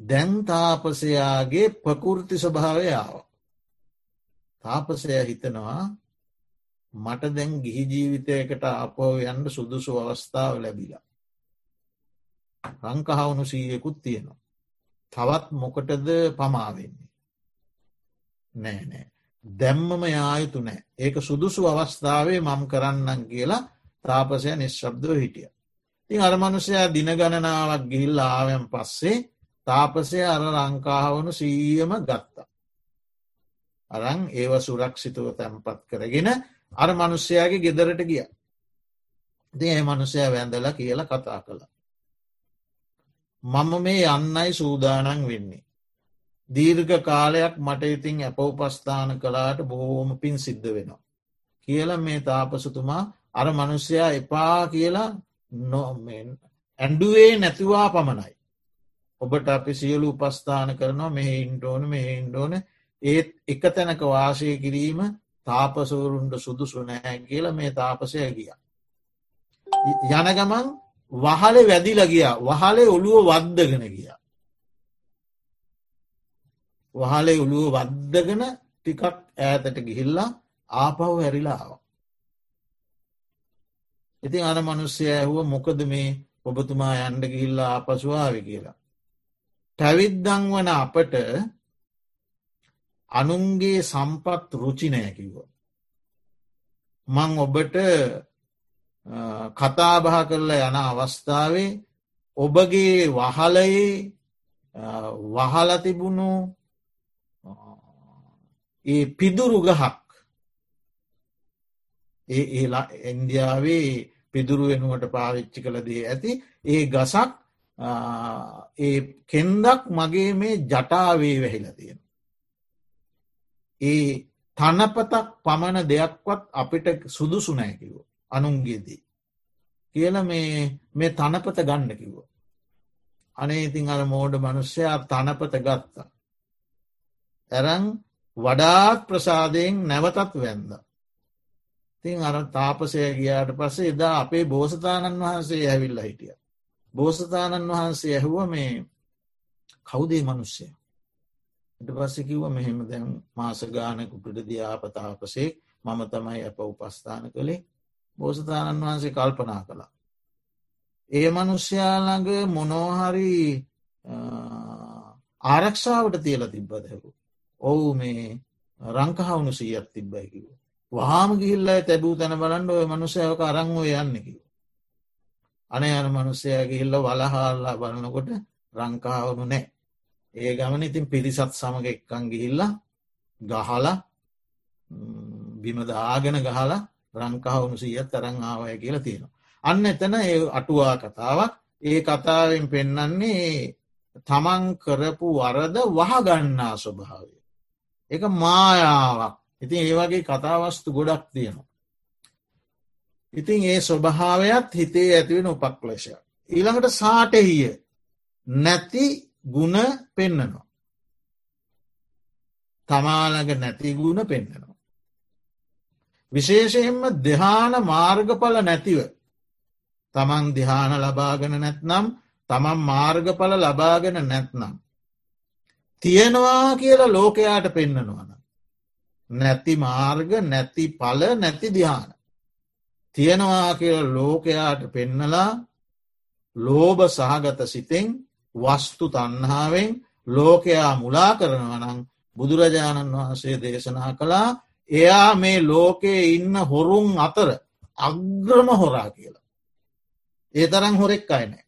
දැන් තාපසයාගේ ප්‍රකෘති ස්වභාවයාව. තාපසය හිතනවා මට දැන් ගිහි ජීවිතයකට අපෝ යන්න සුදුසු අවස්ථාව ලැබිලා. රංකහවුණු සීයකුත් තියෙනවා. තවත් මොකටද පමාවෙන්නේ. නෑ නෑ. දැම්මම යායුතු නෑ ඒක සුදුසු අවස්ථාවේ මම් කරන්නන් කියලා තාපසය නිශ්ශබ්දව හිටිය. තින් අරමනුසයා දින ගණනාවක් ගිහිල් ආවයන් පස්සේ තාපසය අර ලංකාවනු සීයම ගත්තා. අරං ඒව සුරක්ෂිතුව තැන්පත් කරගෙන අර මනුෂ්‍යයාගේ ගෙදරට ගිය. ති ඒ මනුසය වැඳල කියලා කතා කළ. මම මේ යන්නයි සූදානන් වෙන්නේ. දීර්ඝ කාලයක් මට ඉතින් ඇප උපස්ථාන කලාට බොහෝම පින් සිද්ධ වෙනවා. කියල මේ තාපසතුමා අර මනුෂ්‍යයා එපා කියලා නොමෙන් ඇන්ඩුවේ නැතිවා පමණයි. ඔබට අපි සියලු උපස්ථාන කරනවා මෙහ ඉන්ඩෝන මෙහ ඉන්ඩෝන ඒත් එක තැනක වාසය කිරීම තාපසවරුන්ට සුදුසු නෑ කියල මේ තාපසය ගිය. යනගමන් වහල වැදිල ගිය වහලේ ඔළුව වද්දගෙන ගිය. වහලේ ඔළුව වද්දගෙන ටිකක් ඈතට ගිහිල්ලා ආපහු හැරිලාව. ඉතින් අන මනුස්්‍යය ඇහුව මොකද මේ ඔබතුමා යන්ඩ ගිහිල්ලා ආපසුවාව කියලා. පැවිද්දං වන අපට අනුන්ගේ සම්පත් රුචිනය කිව්ව. මං ඔබට කතාබහ කරලා යන අවස්ථාවේ ඔබගේ වහලයේ වහලතිබුණු ඒ පිදුරු ගහක් ඒ ඒලා ඉන්දියාවේ පිදුරු වෙනුවට පාවිච්චි කළදී ඇති ඒ ගසක් ඒ කෙන්දක් මගේ මේ ජටාවේ වැහිල තියෙන. ඒ තනපතක් පමණ දෙයක්වත් අපිට සුදුසු නෑකිව අනුන්ගේදී. කියල මේ තනපත ගන්න කිව්ව. අනේ ඉතින් අර මෝඩ මනුෂ්‍යයා තනපත ගත්තා. ඇරං වඩාත් ප්‍රසාදයෙන් නැවතත් වැන්ද. තින් අර තාපසය ගියාට පස්සේ එදා අපේ බෝසතාණන් වහන්සේ ඇවිල්ල හිටිය. බෝසතාණන් වහන්සේ ඇහුව මේ කෞදේ මනුෂ්‍යය. එට පස්සෙ කිව්ව මෙහෙම දැන් මාසගානකුටට දියාපතාපසේ මම තමයි අප උපස්ථාන කළේ බෝසතාණන් වහන්සේ කල්පනා කළා. ඒ මනුෂ්‍යයාළඟ මොනෝහරි ආරක්ෂාවට තියල තිබ්බදැකු. ඔවු මේ රංකහවුණු සීයත් තිබ්බයිකිව. වහාම ගිල්ල තැබූ තැන බලන්ඩ ඔය මනුසයක අරංව යන්නකිව. අනේ අන මනුස්සයගේ හිල්ල වලහාල්ලා බලනකොට රංකාවනු නෑ. ඒ ගමන ඉතින් පිරිසත් සමඟ එක්කන් ගිහිල්ලා ගහල බිමදාගෙන ගහලා රංකාවුණු සීයත් තරං ආවය කියලා තියෙනවා. අන්න එතන ඒ අටුවා කතාවක් ඒ කතාවෙන් පෙන්නන්නේ තමන් කරපු වරද වහගන්නා ස්වභාවය. එක මායාවක් ඉතින් ඒවගේ කතාවස්තු ගොඩක් තියෙනවා. ඉතින් ඒ ස්වභාවයක් හිතේ ඇතිවෙන උපක්ලේශ. ඊළඟට සාටහිය නැති ගුණ පෙන්නනවා. තමාලඟ නැති ගුණ පෙන්න්නනවා. විශේෂයෙන්ම දෙහාන මාර්ගඵල නැතිව තමන් දිහාන ලබාගෙන නැත්නම් තමන් මාර්ගඵල ලබාගෙන නැත්නම්. තියෙනවා කියලා ලෝකයාට පෙන්නනවන. නැති මාර්ග නැති පල නැති දිහාන. තියෙනවා කියල ලෝකයාට පෙන්නලා ලෝභ සහගත සිතෙන් වස්තු තන්හාාවෙන් ලෝකයා මුලා කරනවනං බුදුරජාණන් වහන්සේ දේශනා කළා එයා මේ ලෝකයේ ඉන්න හොරුන් අතර අග්‍රම හොරා කියලා. ඒ තරම් හොරෙක් අයනෑ.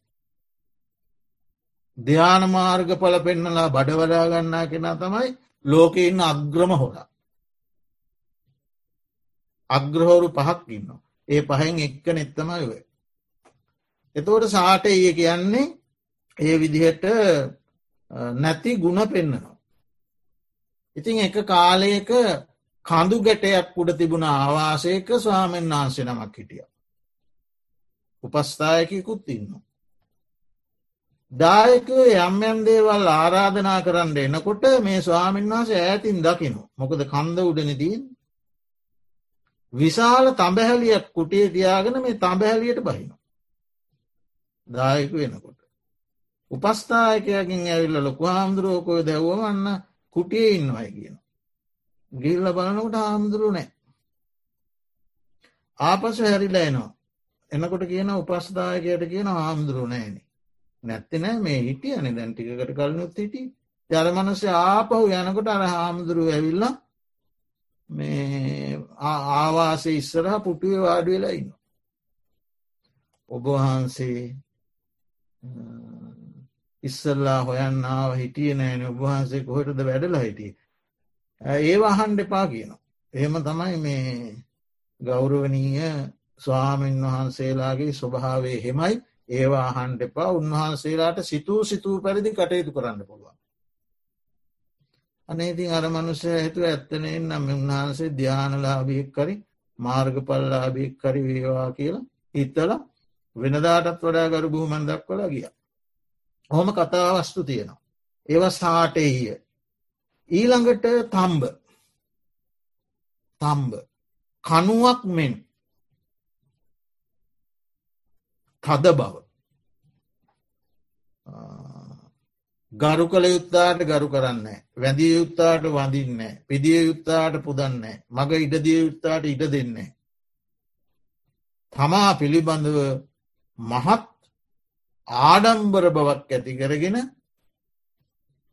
ධ්‍යාන මාර්ග පල පෙන්නලා බඩවඩා ගන්නා කෙනා තමයි ලෝක ඉන්න අග්‍රම හොරා. අග්‍රහෝරු පහක් ඉන්න. ඒ පහෙන් එක්ක නෙත්තමයි වේ. එතවට සාට ඒ කියන්නේ ඒ විදිහට නැති ගුණ පෙන්න්නනවා. ඉතින් එක කාලයක කඳු ගැටයක් උඩ තිබුණ ආවාසයක ස්වාමෙන් වහන්සේ නමක් හිටිය. උපස්ථායකකුත් ඉන්න. දායක යම්යන් දේවල් ආරාධනා කරන්න එනකොට මේ ස්වාමීන් වහසේ ඇතින් දකිනු මොකද කන්ද උඩනතින් විශාල තඹහැලියක් කුටිය තියාගෙන මේ තඹහැලියට බහින. දායක වෙනකොට. උපස්ථායකයකින් ඇවිල්ල ලොකු හාමුදුරුවකෝ දැව්වමන්න කුටිය ඉන්නවයි කියන. ගිල්ල බලනකොට හාමුදුරු නෑ. ආපස හැරිලා එනවා. එනකොට කියන උපස්ථායකයට කියන හාමුදුරු නෑන. නැත්ති නෑ මේ හිටිය අනෙ දැන්ටිකට කලනුත් හිටි ජරමනස ආපහු යනකොට අර හාමුදුරු ඇවිල්ලා මේ ආවාසේ ඉස්සරහ පුටුවේ වාඩ වෙලා ඉන්න. ඔබවහන්සේ ඉස්සල්ලා හොයන් ආව හිටිය නෑන ඔබහන්සේ කොහටද වැඩල හිටිය. ඒ අහන්ඩ එපා කියනවා. එහෙම තමයි මේ ගෞරවනීය ස්වාමීන් වහන්සේලාගේ ස්වභාවේ හෙමයි ඒවා අහන්ඩ එපා උන්වහන්සේලාට සිතූ සිතූ පැරිදි කටයුතු කරන්න පුළුවන්. අනේතින් අර මනුසය හිතුව ඇත්තනෙන් නම් උන්වහන්සේ ධ්‍යානලාභියෙක් කරි මාර්ග පල්ලාභියෙක් කරි වේවා කියලා හිත්තල වෙනදාටත් වඩා ගරු බූමන් දක්වලා ගිය. හොම කතාවස්තු තියෙනවා. ඒව සාටෙහිය. ඊළඟට තම්බ තම්බ කනුවක් මෙන් තද බව ගරු කළ යුත්තාට ගරු කරන්න වැදිය යුත්තාට වඳින්න පිදිය යුත්තාට පුදන්න මග ඉඩදිය යුත්තාට ඉඩ දෙන්නේ. තමා පිළිබඳව මහත් ආඩම්බර බවක් ඇති කරගෙන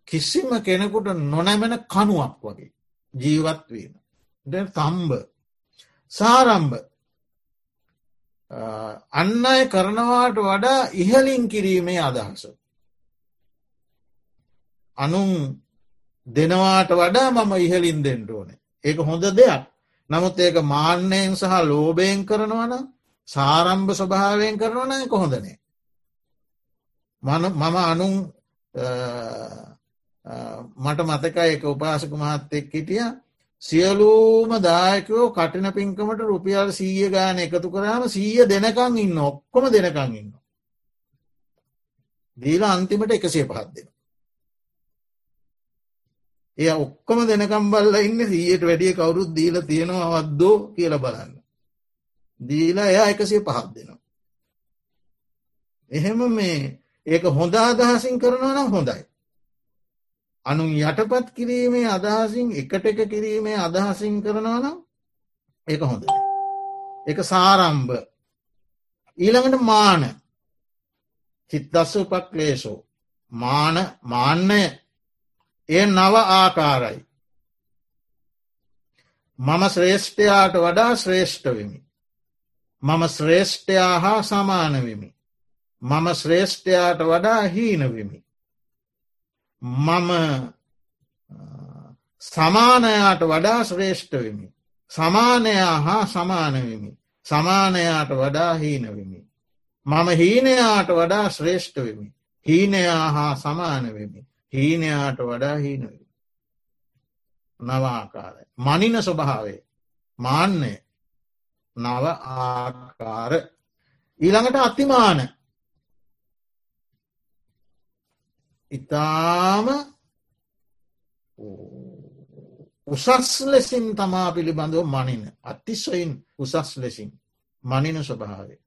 කිසිම කෙනෙකුට නොනැමෙන කනුවක් වගේ ජීවත්වීම. තම්බ සාරම්භ අන්න අය කරනවාට වඩා ඉහලින් කිරීමේ අදහස. අනුන් දෙනවාට වඩා මම ඉහලින් දෙෙන්ට ඕනේ. ඒක හොඳ දෙයක්. නමුත් ඒක මාන්‍යයෙන් සහ ලෝබයෙන් කරනවන සාරම්භ ස්වභාවයෙන් කරනවන එක හොඳනේ. මම අනුන් මට මතක එක උපාසක මහත්තෙක් හිටිය සියලූම දායකෝ කටින පින්කමට රුපියල් සීය ගාන එකතු කරාම සීය දෙනකං ඉන්න ඔක්කොම දෙනකං ඉන්න. දීලා අන්තිමට එකසේ පහත් දෙෙන. එය ඔක්කොම දෙනකම් බල්ල ඉන්න සීයට වැඩිය කවුරුත් දීල තියෙනවා අවද්දෝ කියල බලන්න. දීලා එයා එකසිය පහත් දෙනවා. එහෙම මේ ඒක හොඳ අදහසින් කරනවා නම් හොඳයි. අනු යටපත් කිරීමේ අදහසින් එකට එක කිරීමේ අදහසින් කරනවා නම් ඒක හොඳ. එක සාරම්භ ඊළඟට මාන චිත්තස්ස උපක්ලේශෝ මාන මාන්නය එය නව ආකාරයි. මම ශ්‍රේෂ්ඨයාට වඩා ශ්‍රේෂ්ඨවෙමි. මම ශ්‍රේෂ්ඨයා හා සමානවෙමි. මම ශ්‍රේෂ්ඨයාට වඩා හීනවෙමි. මම සමානයාට වඩා ශ්‍රේෂ්ඨවෙමි. සමානයා හා සමානවෙමි. සමානයාට වඩා හීනවෙමි. මම හීනයාට වඩා ශ්‍රේෂ්ඨවෙමි. හීනයා හා සමානවෙමි. හීනයාට වඩා හීනව. නවාකාරය. මනින ස්වභාවේ මාන්‍යය නව ආකාර ඊළඟට අතිමාන ඉතාම උසස් ලෙසින් තමා පිළිබඳව මනින අතිස්සයින් උසස් ලෙසින් මනින ස්වභාවේ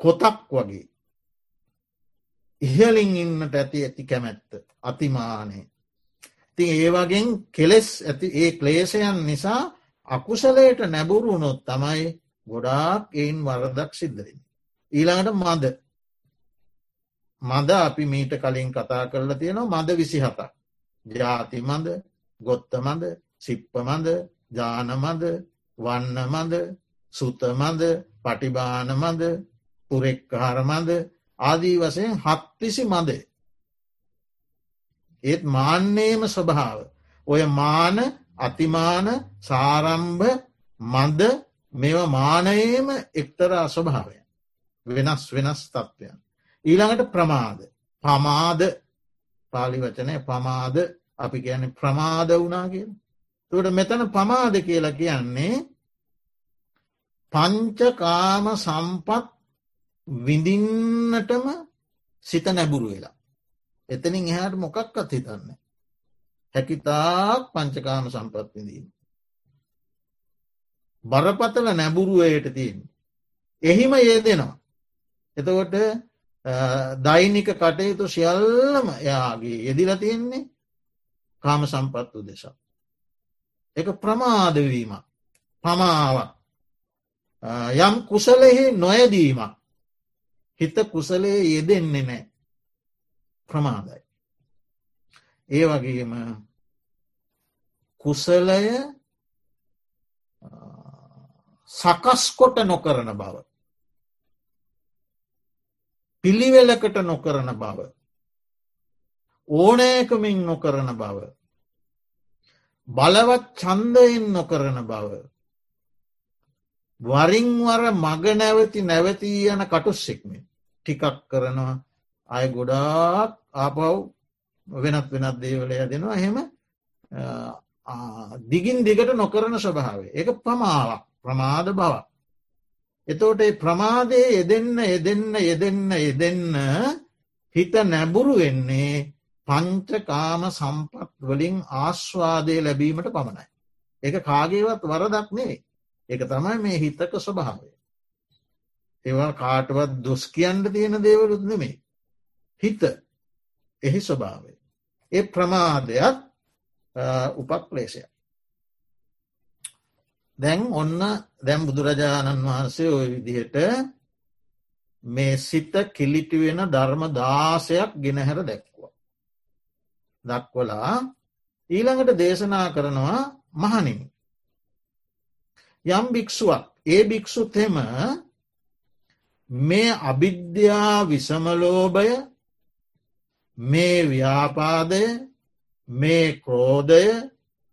කොතක් වගේ ඉහලින් ඉන්නට ඇති ඇති කැමැත්ත අතිමානය. ති ඒවගෙන් කෙලෙස් ඇති ඒ ක්ලේෂයන් නිසා අකුසලයට නැබුරුණොත් තමයි ගොඩාක් එයින් වරදක් සිද්ධරින්. ඊළඟට මද මද අපි මීට කලින් කතා කරලා තියෙනවා මද විසි හතක්. ජාති මද ගොත්ත මද සිප්ප මද ජානමද වන්න මද සුතමද පටිබාන මද පුරෙක්කාර මද ආදී වසයෙන් හත්තිසි මදේ. ඒත් මාන්නේම ස්වභාව. ඔය මාන අතිමාන සාරම්භ මන්ද මෙව මානයේම එක්තර අස්වභාවය. වෙනස් වෙනස් තත්ත්වයන්. ඊළඟට ප්‍රමාද. පමාද පාලි වචනය පමාද අපි ගැන ප්‍රමාද වුණා කිය. තුට මෙතන පමාද කියලා කියන්නේ පංචකාම සම්පත් විඳින්නටම සිත නැබුරු වෙලා. එතනින් එහාට මොකක්කත් හිතන්න. හැකිතාක් පංචකාම සම්පත් විඳීම. බරපතල නැබුරුවයට තියෙන්. එහිම ඒ දෙනවා. එතකොට දෛනික කටයුතු සියල්ලම එයාගේ යෙදිල තියෙන්නේ කාම සම්පත්තු දෙසා. එක ප්‍රමාදවීම පමාවක් යම් කුසලෙහි නොයදීමක් හිත කුසලේ යෙදෙන්නේ නෑ ප්‍රමාදයි. ඒ වගේම කුසලය සකස්කොට නොකරන බව. පිළිවෙලකට නොකරන බව. ඕනෑකමින් නොකරන බව. බලවත් චන්දයෙන් නොකරන බව. වරින්වර මග නැවති නැවතී යන කටුස්සෙක්මෙන් ටිකක් කරනවා අය ගොඩාක් ආපව් වෙනත් වෙනත් දේවලය දෙනවා එහෙම දිගින් දිගට නොකරන ස්වභාවේ එක ප්‍රමාවක් ප්‍රමාද බව. එතෝට ප්‍රමාදය යෙදෙන්න යෙදෙන්න යෙදෙන්න යෙදෙන්න හිත නැබුරු වෙන්නේ පංචකාම සම්පත් වලින් ආශ්වාදය ලැබීමට පමණයි. එක කාගේවත් වරදක් නේ එක තමයි මේ හිතක ස්වභාවය. ඒවා කාටවත් දොස් කියන්න තියෙන දේවලුත් නෙමේ. හිත එහි ස්වභාවය. ඒ ප්‍රමාදයක් උපක්ලේශයක්. දැන් ඔන්න දැම් බුදුරජාණන් වහන්සේ ඔය විදිහට මේ සිත කිලිටි වෙන ධර්ම දාසයක් ගෙනහැර දැක්වා. දක්වලා ඊළඟට දේශනා කරනවා මහනින්. යම් භික්‍ෂුවක් ඒ භික්‍ෂුතෙම මේ අවිද්‍යා විසමලෝභය මේ ව්‍යාපාදය මේ ක්‍රෝධය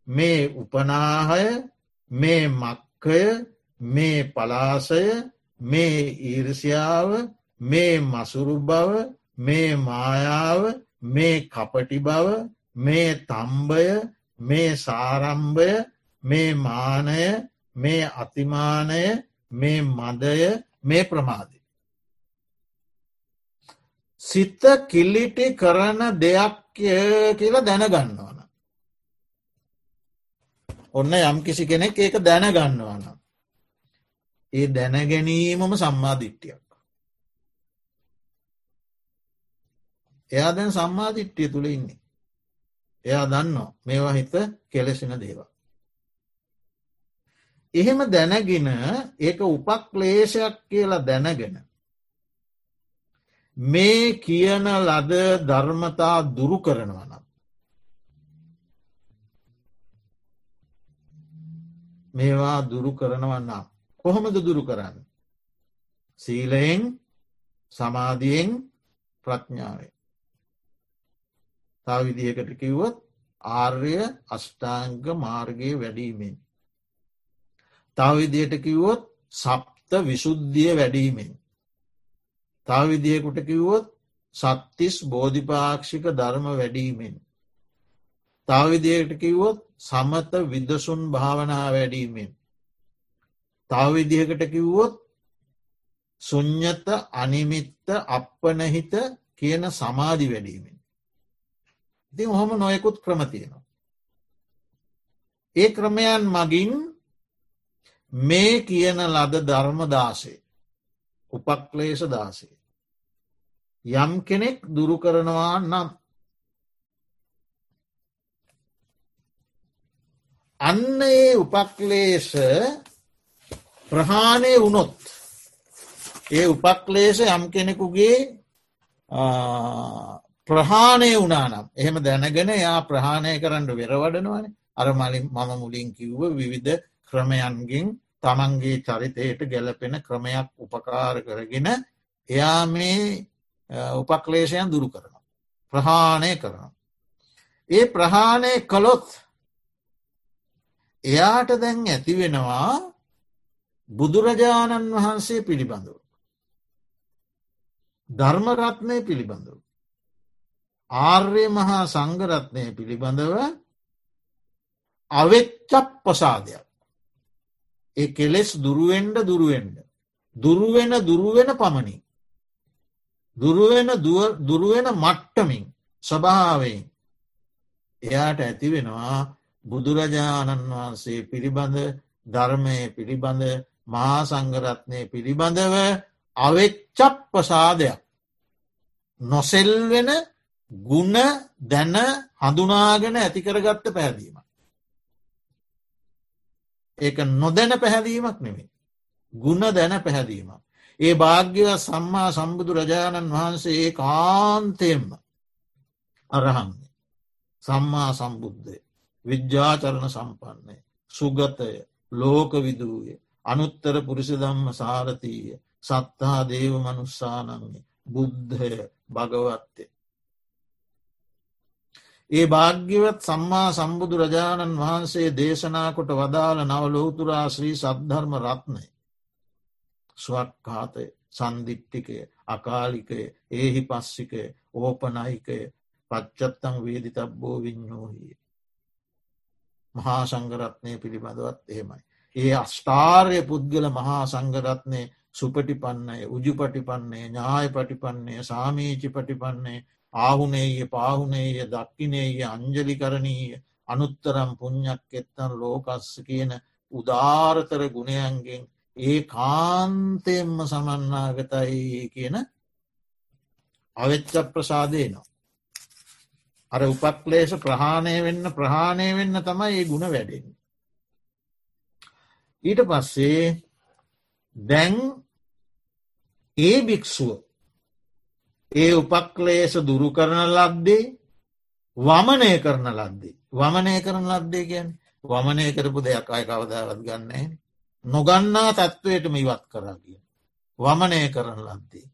මේ උපනාහය මේ මක්කය මේ පලාසය මේ ඊර්ෂයාව මේ මසුරු බව මේ මායාව මේ කපටි බව මේ තම්බය මේ සාරම්භය මේ මානය මේ අතිමානය මේ මදය මේ ප්‍රමාදය. සිත කිල්ලිටි කරන දෙයක් කියලා දැනගන්නවන. ඔන්න යම් කිසි කෙනෙක් ඒක දැනගන්නවන. ඒ දැනගැනීමම සම්මාධිට්ටියක්. එයා දැන් සම්මාධිට්ටිය තුළ ඉන්නේ. එයා දන්නවා මේවා හිත කෙලෙසෙන දේවා. එහෙම දැනගෙන ඒක උපක්ලේශයක් කියලා දැනගෙන. මේ කියන ලද ධර්මතා දුරු කරනවනම්. මේවා දුරු කරනවන්නම්. කොහොමද දුරු කරන්න. සීලයෙන් සමාධියෙන් ප්‍රඥාවෙන්. තව විදිහකට කිව්වොත් ආර්ය අෂ්ටාංග මාර්ගය වැඩීමෙන්. තවවිදියට කිව්වොත් සප්ත විශුද්ධිය වැඩීමෙන්. තවවිදියකුට කිව්වොත් සත්තිස් බෝධිපාක්ෂික ධර්ම වැඩීමෙන්. තවවිදියට කිව්වොත් සමත විදසුන් භාවනා වැඩීමෙන්. තවවිදිහකට කිව්වොත් සුං්ඥත අනිමිත්ත අපපනහිත කියන සමාධි වැඩීමෙන්. ඉති හොම නොයකුත් ක්‍රම තියෙනවා. ඒ ක්‍රමයන් මගින් මේ කියන ලද ධර්මදාසේ උපක්ලේශ දාසේ. යම් කෙනෙක් දුරු කරනවා නම් අන්න ඒ උපක්ලේශ ප්‍රහාණය වුණොත් ඒ උපක්ලේශ යම් කෙනෙකුගේ ප්‍රහාණය වනානම් එහෙම දැනගෙන යා ප්‍රහාණය කරන්න වෙරවඩනවන අර මලින් මම මුලින් කිව්ව විවිධ ක්‍රමයන්ගින් තමන්ගේ චරිතයට ගැලපෙන ක්‍රමයක් උපකාර කරගෙන එයා මේ උපක්ලේශයන් දුරු කරනවා. ප්‍රහාණය කරනවා. ඒ ප්‍රහාණය කළොත් එයාට දැන් ඇතිවෙනවා බුදුරජාණන් වහන්සේ පිළිබඳව. ධර්මරත්නය පිළිබඳව. ආර්ය මහා සංගරත්නය පිළිබඳව අවෙච්චක් පසාදයක්. ඒ කෙලෙස් දුරුවෙන්ඩ දුරුවෙන්ඩ. දුරුවෙන දුරුවෙන පමණින්. දුරුවෙන දුරුවෙන මට්ටමින් ස්වභාවයෙන් එයාට ඇති වෙනවා බුදුරජාණන් වහන්සේ පිළිබඳ ධර්මය පිළිබඳ මහා සංගරත්නය පිළිබඳව අවෙච්චප් ප්‍රසාදයක් නොසෙල්වෙන ගුණ දැන හඳුනාගෙන ඇතිකරගත්ත පැහැදීම. ඒක නොදැන පැහැදීමක් නෙමේ. ගුණ දැන පැහැදීමක්. ඒ භාග්‍යව සම්මා සම්බුදු රජාණන් වහන්සේ ඒ කාන්තයෙන්ම අරහන්නේ. සම්මා සම්බුද්ධය විද්‍යාචරණ සම්පන්නය සුගතය ලෝකවිදූය අනුත්තර පුරිසි දම්ම සාරතීය සත්තා දේව මනුස්සානන්නේ බුද්ධය භගවත්තය. ඒ භාග්‍යවත් සම්මා සම්බුදු රජාණන් වහන්සේ දේශනා කොට වදාළ නව ලෝතුරා ශ්‍රී සද්ධර්ම රත්නය. ස්වක්කාතය සන්දිිට්ටිකය අකාලිකය ඒහි පස්සිකය ඕපනයිකය පච්චත්තං වේදි තබ්බෝ විඤ්ඥෝහිය. මහා සංගරත්නය පිළිබඳවත් එහෙමයි. ඒ අස්ථාර්ය පුද්ගල මහා සංගරත්නය සුපටිපන්නය උජුපටිපන්නේ ඥාය පටිපන්නේ සාමීචි පටිපන්නේ ආහුනේය පාහුනේය දක්කිනේය අංජලිකරණීය අනුත්තරම් පුං්ඥක් එත්තන් ලෝකස්ස කියන උදාරතර ගුණයන්ගෙන් ඒ කාන්තයෙන්ම සමන්නාගතයි කියන අවෙච්ච ප්‍රසාදයනවා. අර උපක්ලේශ ප්‍රහාණය වෙන්න ප්‍රහාණය වෙන්න තමයි ඒ ගුණ වැඩෙන්. ඊට පස්සේ දැන් ඒ භික්‍ෂුව ඒ උපක්ලේශ දුරු කරන ලද්දේ වමනය කරන ලද්දේ. වමනය කරන ලද්දේ ගැන් වමනය කරපු දෙයක් අය කවදාවත් ගන්නේ නොගන්නා තත්ත්වයටම ඉවත් කරා කිය. වමනය කරන ලද්දේ.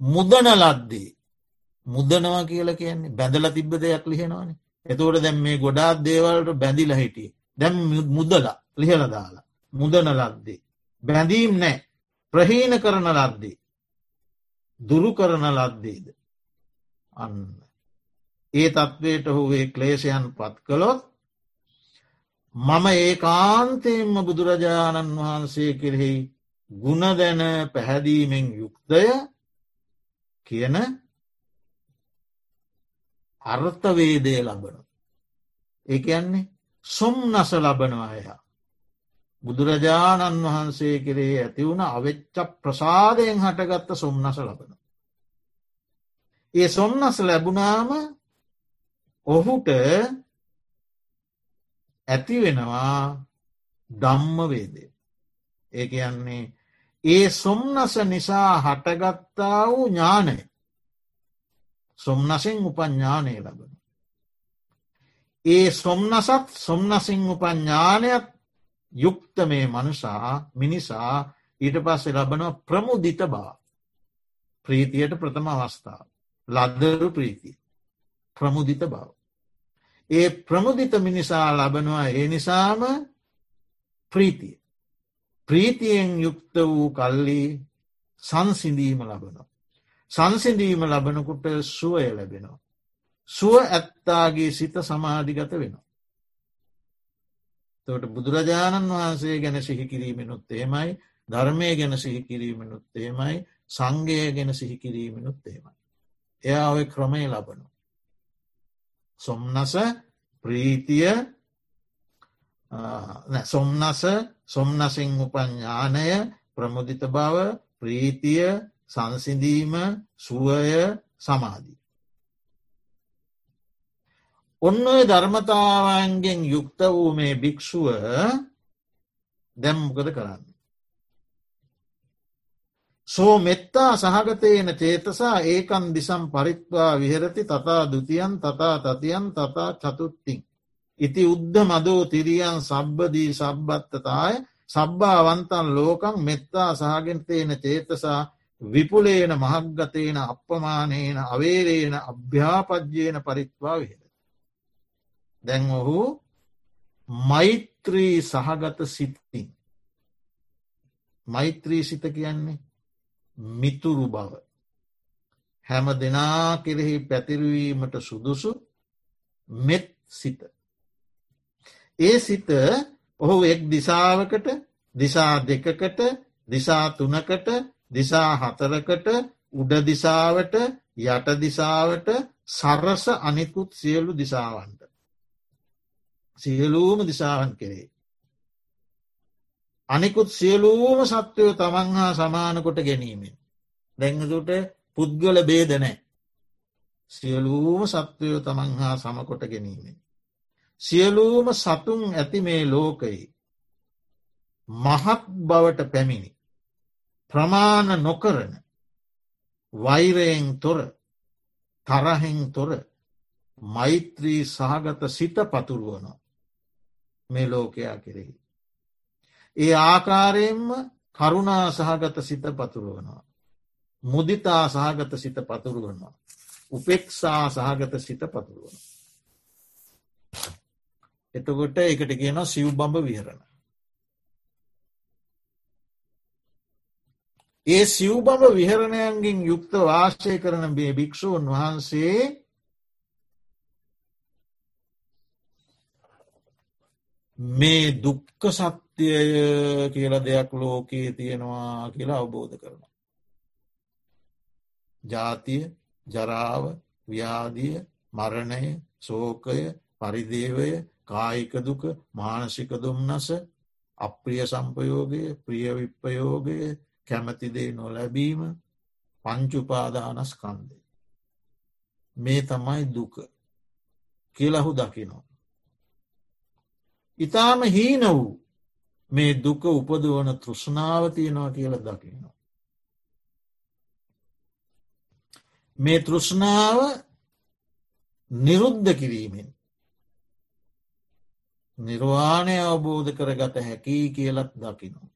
මුදන ලද්දේ. මුදනවා කියල කියන්නේ බැඳල තිබ්බ දෙයක් ලිහෙනවාන එතවට දැම් මේ ගොඩාත් දේවල්ට බැඳිල හිටිය. දැම් මුදලා ලිහල දාලා. මුදන ලද්දේ. බැඳීම් නෑ ප්‍රහීන කරන ලද්දේ. දුරු කරන ලද්දේද. අන්න. ඒ තත්ත්වයට හුවේ ක්ලේෂයන් පත් කළොත් මම ඒ කාන්තයෙන්ම බුදුරජාණන් වහන්සේ කෙරෙහි ගුණ දැන පැහැදීමෙන් යුක්තය කියන අර්ථවේදය ලබන. ඒ කියන්නේ සොම්නස ලබනවා එයා. බුදුරජාණන් වහන්සේ කෙරේ ඇතිවුණ අවෙච්ච ප්‍රසාදයෙන් හටගත්ත සොම්නස ලබන. ඒ සොම්නස ලැබුණාම ඔහුට ඇති වෙනවා ධම්ම වේදේ. ඒ කියන්නේ ඒ සොම්නස නිසා හටගත්තා වූ ඥානය සොම්නසින් උපඥ්ඥානය ලබන. ඒ සොම්නසත් සොම්නසිං උපඥ්ඥානයක් යුක්ත මේ මනුසා මිනිසා ඊට පස්සේ ලබනවා ප්‍රමුදිත බා ප්‍රීතියට ප්‍රථම අවස්ථාව ලද්දරු ප්‍රීතිය ප්‍රමුදිත බව. ඒ ප්‍රමුදිත මිනිසා ලබනවා ඒ නිසාම ප්‍රීතිය. ප්‍රීතියෙන් යුක්ත වූ කල්ලි සංසිඳීම ලබනවා. සංසිඳීම ලබනකුට සුවය ලැබෙනවා. සුව ඇත්තාගේ සිත සමාධිගත වෙනවා. තොට බුදුරජාණන් වහන්සේ ගැන සිහිකිරීමෙනුත් ඒමයි ධර්මය ගැන සිහිකිරීමෙනුත් ඒමයි සංගය ගැන සිහිකිරීමෙනුත් ඒමයි. එයා ඔය ක්‍රමය ලබනු. සොම්නස ප්‍රීතිය සොම්නස සොම්නසිං උපඥානය ප්‍රමුදිත බව ප්‍රීතිය සංසිඳීම සුවය සමාධී. ඔන්න ඔය ධර්මතාවන්ගෙන් යුක්ත වූ මේ භික්‍ෂුව දැම්මකද කරන්න. සෝ මෙත්තා සහගතයන චේතසා ඒකන් දිසම් පරිත්වා විහරති තතා දුතියන් තතා තතියන් තතා චතුත්තිං. ඉති උද්ධ මදෝ තිරියන් සබ්බදී සබ්බත්තතාය සබ්භාවන්තන් ලෝකං මෙත්තා සහගෙන්තේන චේතසා විපුලේන මහක්ගතේන අපපමානේන අවේරේන අභ්‍යාපජ්‍යයන පරිත්වා විහෙර. දැන් ඔහු මෛත්‍රී සහගත සිත්තින්. මෛත්‍රී සිත කියන්නේ මිතුරු බව. හැම දෙනා කෙරෙහි පැතිරවීමට සුදුසු මෙත් සිත. ඒ සිත ඔහු එක් දිසාවකට දිසා දෙකකට දිසා තුනකට දිසා හතරකට උඩ දිසාවට යට දිසාවට සරස අනිකුත් සියලු දිසාවන්ට. සියලූම දිසාවන් කෙරේ. අනිකුත් සියලූම සත්වයෝ තමන් හා සමානකොට ගැනීමෙන්. දැංගතුට පුද්ගල බේදනෑ. සියලූම සත්වයෝ තමන් හා සමකොට ගැනීමෙන්. සියලූම සතුන් ඇති මේ ලෝකයි. මහත් බවට පැමිණි. ප්‍රමාණ නොකරන වෛරයෙන් තොර තරහෙන් තොර මෛත්‍රී සහගත සිත පතුරුවන මේ ලෝකයා කෙරෙහි. ඒ ආකාරයෙන්ම කරුණා සහගත සිත පතුරුවනවා. මුදිතා සහගත සිත පතුරුවනවා. උපෙක්ෂා සහගත සිත පතුරුවන. එතකොට එකට කියන සිව් බඹ විහරණ. ඒ සිව්බඹ විහරණයන්ගින් යුක්ත වාශය කරන බේ භික්‍ෂූන් වහන්සේ මේ දුක්ක සත්‍යය කියල දෙයක් ලෝකයේ තියෙනවා කියලා අවබෝධ කරනවා. ජාතිය ජරාව ව්‍යාදිය මරණය සෝකය පරිදේවය කායික දුක මානසික දුම්නස අප්‍රිය සම්පයෝගය ප්‍රිය විප්පයෝගය කැමතිදේ නොලැබීම පංචුපාදානස්කන්දේ. මේ තමයි දුක කියලහු දකිනවා. ඉතාම හීන වූ මේ දුක උපදවන තෘෂ්ණාව තියෙනවා කියල දකිනවා. මේ තෘෂ්ණාව නිරුද්ධ කිරීමෙන් නිර්වාණය අවබෝධ කරගත හැකි කියලත් දකිනවා.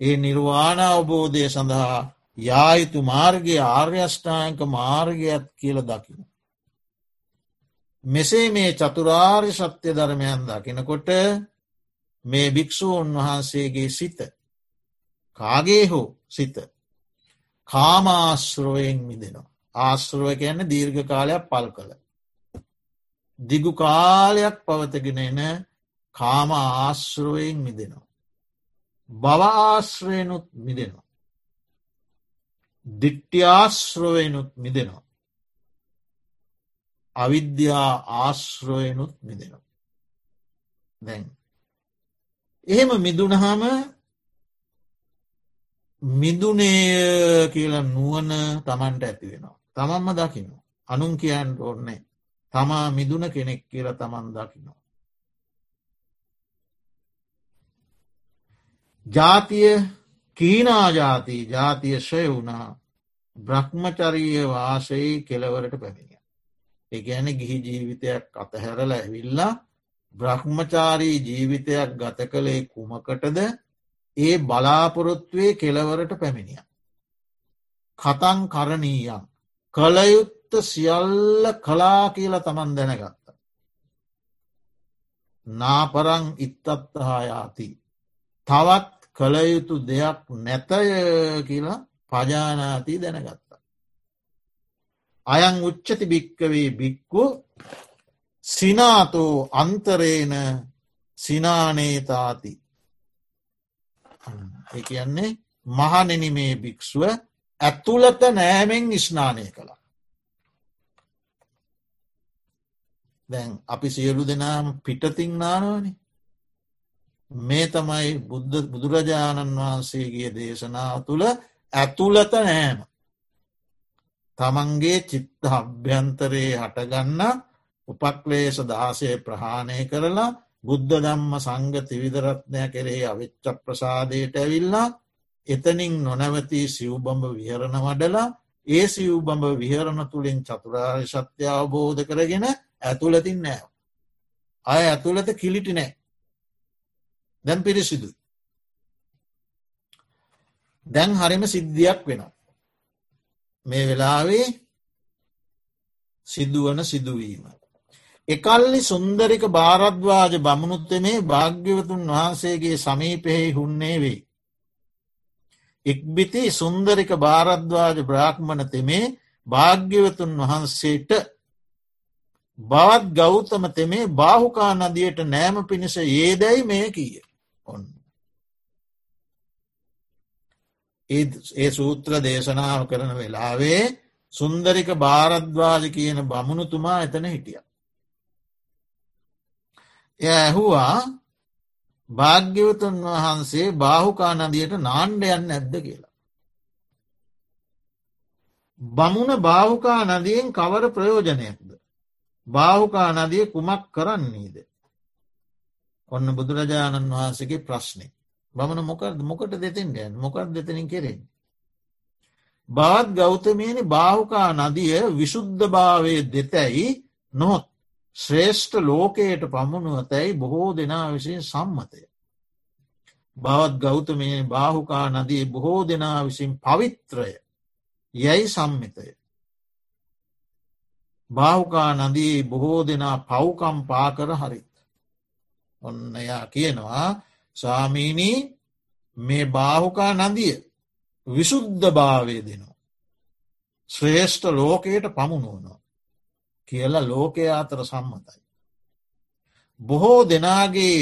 ඒ නිර්වාණ අවබෝධය සඳහා යායුතු මාර්ගය ආර්යෂ්ඨායක මාර්ගයක් කියල දකින. මෙසේ මේ චතුරාර්ය සත්‍ය ධර්මයන් දකිනකොට මේ භික්‍ෂූන් වහන්සේගේ සිත කාගේ හෝ සිත කාමාශ්‍රවයෙන් මිදෙනවා. ආශ්‍රව කියන්න දීර්ඝ කාලයක් පල් කළ. දිගු කාලයක් පවතගෙන එන කාම ආශ්‍රවයෙන් මිදෙනවා. බවාශ්‍රයනුත් මිදෙනවා. දිට්්‍යාශ්‍රවයනුත් මිදෙනවා. අවිද්‍යා ආශ්‍රයනුත් මිදෙනවා. දැන්. එහෙම මිදුනහම මිදුනේ කියල නුවන තමන්ට ඇති වෙනවා. තමන්ම දකිනු. අනුන් කියන්න ඕන්නේ. තමා මිදුන කෙනෙක් කියල තමන් දකිනවා. ජාතිය කීනාජාති ජාතිය ශය වුණා බ්‍රහ්මචරීය වාශයේ කෙලවරට පැමිණිය. එකඇන ගිහි ජීවිතයක් අතහැරල ඇවිල්ලා බ්‍රහ්මචාරී ජීවිතයක් ගත කළේ කුමකටද ඒ බලාපොරොත්වේ කෙලවරට පැමිණිය. කතන් කරණීයන් කළයුත්ත සියල්ල කලා කියල තමන් දැනගත්ත. නාපරං ඉත්තත්හායාති තවත් කළයුතු දෙයක් නැතය කියලා පජානාති දැනගත්තා. අයං උච්චති භික්කවේ බික්කු සිනාතෝ අන්තරේන සිනානේතාති ඒ කියන්නේ මහනෙන මේ භික්‍ෂුව ඇතුළත නෑමෙන් ස්නානය කළා. දැන් අපි සියලු දෙනාම පිටතිං නානවනේ මේ තමයි බුද්ධ බුදුරජාණන් වහන්සේගේ දේශනාව තුළ ඇතුළත නෑම. තමන්ගේ චිත්ත අභ්‍යන්තරයේ හටගන්න උපක්ලේශ දාසය ප්‍රහාණය කරලා බුද්ධ දම්ම සංග තිවිදරත්නය කෙරෙහි අවිච්ච ප්‍රසාදයට ඇවිල්ලා එතනින් නොනැවති සිව්බඹ විහරණ වඩලා ඒ සිව්බඹ විහරණ තුළින් චතුරාර්ය සත්‍ය අවබෝධ කරගෙන ඇතුළතින් නෑව. අය ඇතුළත කිලිටි නෑ. දැන් පිරිසිදුයි. දැන් හරිම සිද්ධියක් වෙනවා. මේ වෙලාවේ සිදුවන සිදුවීම. එකල්ලි සුන්දරික භාරද්වාජ බමුණුත්තමේ භාග්‍යවතුන් වහන්සේගේ සමීපෙහි හුන්නේ වෙයි. ඉක්බිති සුන්දරික භාරද්වාජ බ්‍රාහ්මණ තෙමේ භාග්‍යවතුන් වහන්සේට බවත් ගෞතම තෙමේ බාහුකා නදියට නෑම පිණිස ඒදැයි මේ කිය ඔන්න. ඒ සූත්‍ර දේශනාව කරන වෙලාවේ සුන්දරික භාරද්වාජ කියන බමුණුතුමා එතන හිටිය. එය ඇහුවා භාග්‍යවතුන් වහන්සේ බාහුකා නදියට නාණ්ඩයන්න ඇද්ද කියලා. බමුණ බාහුකා නදියෙන් කවර ප්‍රයෝජනයක්ද. බාහුකා නදිය කුමක් කරන්නේද. ඔන්න බුදුරජාණන් වහන්සගේ ප්‍රශ්නය. බමන මොකද මොකට දෙතින් ගැන් මොකක් දෙතනින් කෙරෙන්. බවත් ගෞතමයනි බාහුකා නදිය විශුද්ධ භාවය දෙතැයි නොත් ශ්‍රේෂ්ඨ ලෝකයට පමුණුවතැයි බොහෝ දෙනා විසින් සම්මතය. බවත් ගෞතමය බාහුකා නදී බොහෝ දෙනා විසින් පවිත්‍රය යැයි සම්මිතය. බාහුකා නදී බොහෝ දෙනා පව්කම් පාකර හරිත්. ඔන්න එයා කියනවා ස්වාමීනී මේ බාහුකා නදිය විශුද්ධ භාවය දෙනවා. ශ්‍රේෂ්ඨ ලෝකයට පමුණුවනවා. කියලා ලෝකය අතර සම්මතයි. බොහෝ දෙනාගේ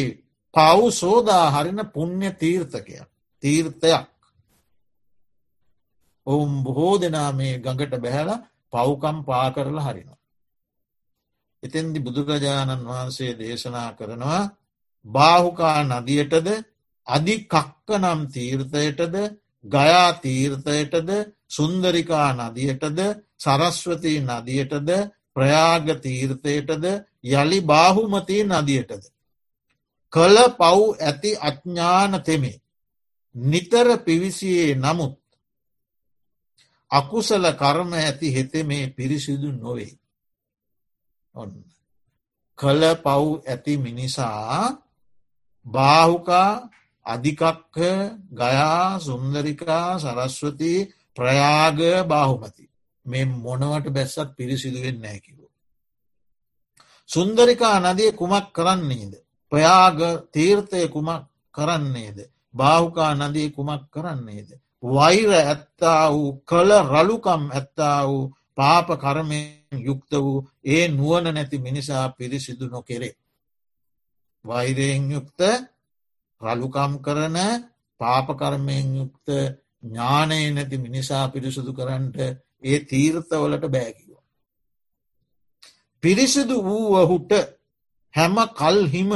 පව් සෝදා හරින පුුණ්්‍ය තීර්ථකයක් තීර්ථයක් ඔවුන් බොහෝ දෙනා මේ ගඟට බැහැල පව්කම් පා කරලා හරිනවා. එතෙන්දි බුදුරජාණන් වහන්සේ දේශනා කරනවා බාහුකා නදියටද අධිකක්ක නම් තීර්ථයටද ගයා තීර්ථයටද සුන්දරිකා නදියටද සරස්වතී නදියටද ප්‍රයාග තීර්ථයටද යළි බාහුමතී නදියටද. කළ පව් ඇති අඥ්ඥාන තෙමේ. නිතර පිවිසියේ නමුත් අකුසල කර්ම ඇති හෙතෙමේ පිරිසිදු නොවේ. ඔන්න. කළ පව් ඇති මිනිසා බාහුකා අධිකක්ක ගයා සුන්දරිකා සරස්වති ප්‍රයාග බාහුමති. මේ මොනවට බැස්සත් පිරිසිදුවෙන් නෑකිව. සුන්දරිකා නදිය කුමක් කරන්නේද. ප්‍රයාග තීර්ථය කුමක් කරන්නේද. බාහුකා නදී කුමක් කරන්නේද. වෛර ඇත්තා වූ කළ රලුකම් ඇත්තා වූ පාප කරමයෙන් යුක්ත වූ ඒ නුවන නැති මිනිසා පිරිසිදු නොකෙරේ. වෛරයෙන් යුක්ත රලුකම් කරන පාපකර්මයෙන් යුක්ත ඥානය නැති මිනිසා පිරිසුදු කරන්නට ඒ තීර්ථවලට බෑකිව. පිරිසිදු වූ ඔහුට හැම කල්හිම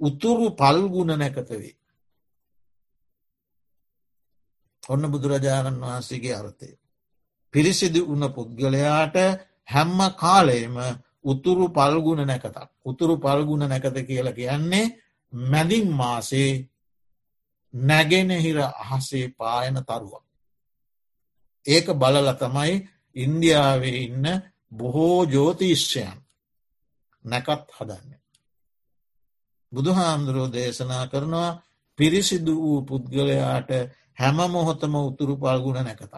උතුරු පල්ගුණ නැකතවේ. ඔන්න බුදුරජාණන් වහන්සේගේ අර්ථය. පිරිසිදු වුණ පුද්ගලයාට හැම්ම කාලයම උතුරු පල්ගුණ නැකතක් උතුරු පල්ගුණ නැකත කියලා කියන්නේ මැදින් මාසේ නැගෙනහිර අහසේ පායන තරුවක්. ඒක බලල තමයි ඉන්දියාවේ ඉන්න බොහෝ ජෝතිශ්‍යයන් නැකත් හදන්න. බුදුහාමුදුරෝ දේශනා කරනවා පිරිසිදු වූ පුද්ගලයාට හැම මොහොතම උතුරු පල්ගුණ නැකතක්.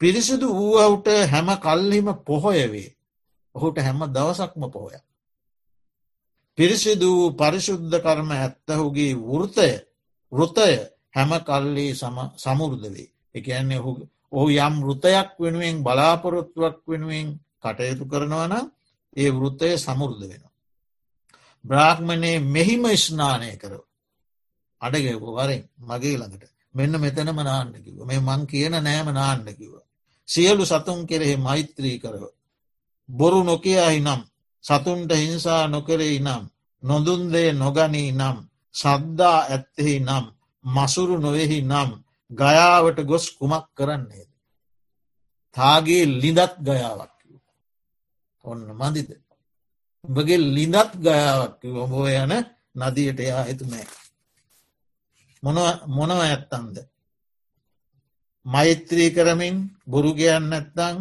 පිරිසිදු වූවට හැම කල්හිම පොහොයවේ ඔහුට හැම දවසක්ම පොහොය. පිරිසිදු වූ පරිශුද්ධ කරම ඇත්තහුගේ වෘතය වෘතය හැම කල්ලී සමුෘද වේ. එකන්නේ ඔහු යම් වෘතයක් වෙනුවෙන් බලාපොරොත්තුවක් වෙනුවෙන් කටයුතු කරනවන ඒ වෘත්තය සමුෘද වෙනවා. බ්‍රාහ්මණය මෙහිම ස්නානය කරව. අඩගෙව වරෙන් මගේ ළඟට මෙන්න මෙතනම නාන්නකිව මේ මං කියන නෑම නාන්නකිව. සියලු සතුන් කෙරෙහි මෛත්‍රී කරව. බොරු නොකයාහි නම් සතුන්ට හිංසා නොකරෙයි නම් නොදුන්දේ නොගනී නම් සද්දා ඇත්තෙහි නම් මසුරු නොවෙහි නම් ගයාවට ගොස් කුමක් කරන්නේද. තාගේ ලිඳත් ගයාවක් ඔන්න මදිද. උඹගේ ලිඳත් ගයාවක් ඔබෝ යන නදියට යා එතුමෑ. මොනව ඇත්තන්ද. මෛත්‍රී කරමින් බොරු කියන්න ඇත්තං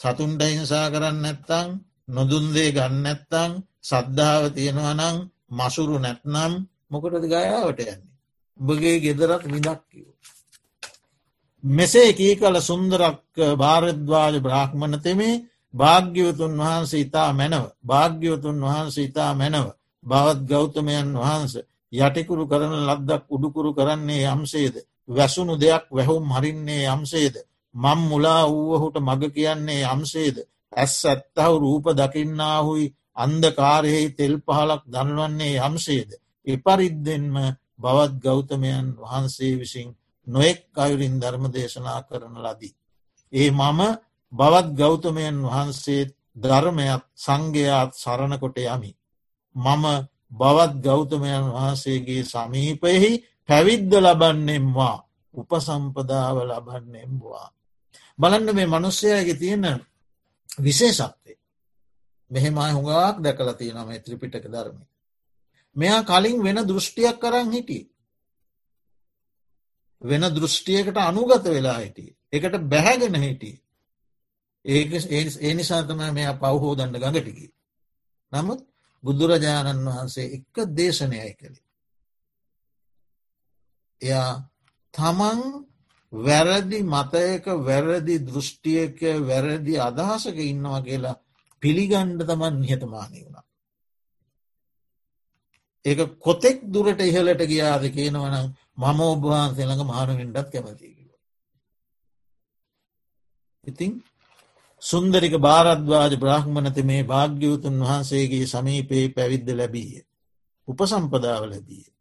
සතුන්ට හිංසා කරන්න ඇත්තං නොදුන්දේ ගන්න ඇත්තං සද්ධාව තියෙනවනං මසුරු නැත්නම් මොකටද ගයාවට යන්නේ. උඹගේ ගෙදරත් විදක් කිව. මෙසේ කී කල සුන්දරක් භාරද්වාජ බ්‍රහ්මණ තෙමේ භාග්‍යවතුන් වහන්සේ ඉතා මැනව භාග්‍යවතුන් වහන්සේ ඉතා මැනව බවත් ගෞතමයන් වහන්ස යටිකුරු කරන ලද්දක් උඩුකුරු කරන්නේ යම්සේද වැසුණු දෙයක් වැැහුම් හරින්නේ යම්සේද මං මුලා වූවහුට මග කියන්නේ යම්සේද ඇස් ඇත්තහු රූප දකින්නාහුයි අන්දකාරයෙහි තෙල් පහලක් දන්වන්නේ යම්සේද. එපරිද්දෙන්ම බවත් ගෞතමයන් වහන්සේ විසින් නොෙක් අයුරින් ධර්ම දේශනා කරන ලදී. ඒ මම බවත් ගෞතමයන් වහන්සේ ධර්මයක් සංඝයාත් සරණකොට යමි. මම බවත් ගෞතමයන් වහන්සේගේ සමීපයෙහි පැවිද්ද ලබන්නෙම්වා උපසම්පදාව ලබන්නෙම්වා. බලන්න මේ මනුස්සයගේ තියෙන විශේෂක්තේ. මෙහෙමයි හුඟක් දැකල තියෙනම ත්‍රිපිටක ධර්මය. මෙයා කලින් වෙන දෘෂ්ටියක් කරන්න හිටිය. වෙන දෘෂ්ටියකට අනුගත වෙලා හිටිය. එකට බැහැගෙන හිටිය. ඒක ඒ නිසාතම මෙයා පවහෝ දන්න ගඟටිකි. නමුත් බුදුරජාණන් වහන්සේ එක්ක දේශනයයි කළේ. එයා තමන් වැරදි මතයක වැරදි දෘෂ්ටියක වැරදි අදහසක ඉන්නවා කියලා පිළිගණ්ඩ තමන් නිහතමානය වුණා. ඒක කොතෙක් දුරට ඉහලට ගියාද කියනවනම් මම ඔබවාන්සේ ළඟ මානවෙන්ඩත් කැමතිකිව. ඉතිං සුන්දරික භාරද්වාජ බ්‍රහ්මණත මේ භාග්‍යවතුන් වහන්සේගේ සමීපයේ පැවිද්ද ලැබීය. උපසම්පදාව ලැබීය.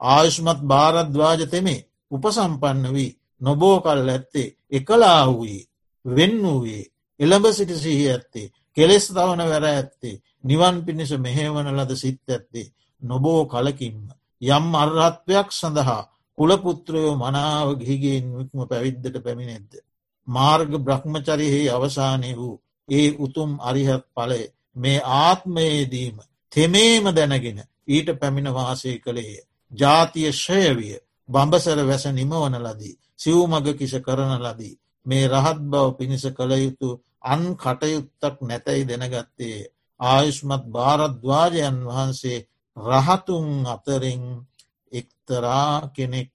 ආයුෂ්මත් භාරද්වාජ තෙමේ උපසම්පන්න වී නොබෝ කල් ඇත්තේ එකලා වූයේ වෙන් වූයේ එළඹ සිට සිහි ඇත්තේ කෙලෙස් තවන වැර ඇත්තේ නිවන් පිණිස මෙහෙවන ලද සිත් ඇත්තේ නොබෝ කලකින්ම යම් අර්හත්වයක් සඳහා කුලපුත්‍රයෝ මනාව ගිහිගෙන් වික්ම පැවිද්දට පැමිණෙද්ද. මාර්ග බ්‍රහ්මචරිහි අවසානය වූ ඒ උතුම් අරිහත් පලය මේ ආත්මයේදීම තෙමේම දැනගෙන ඊට පැමිණ වාසය කළේය. ජාතිය ශයවිය බඹසර වැස නිමවන ලදී. සිව් මග කිස කරන ලදී. මේ රහත් බව පිණිස කළ යුතු අන් කටයුත්තක් නැතැයි දෙනගත්තේ. ආයුෂ්මත් භාරද්වාජයන් වහන්සේ රහතුන් අතරින් එක්තරා කෙනෙක්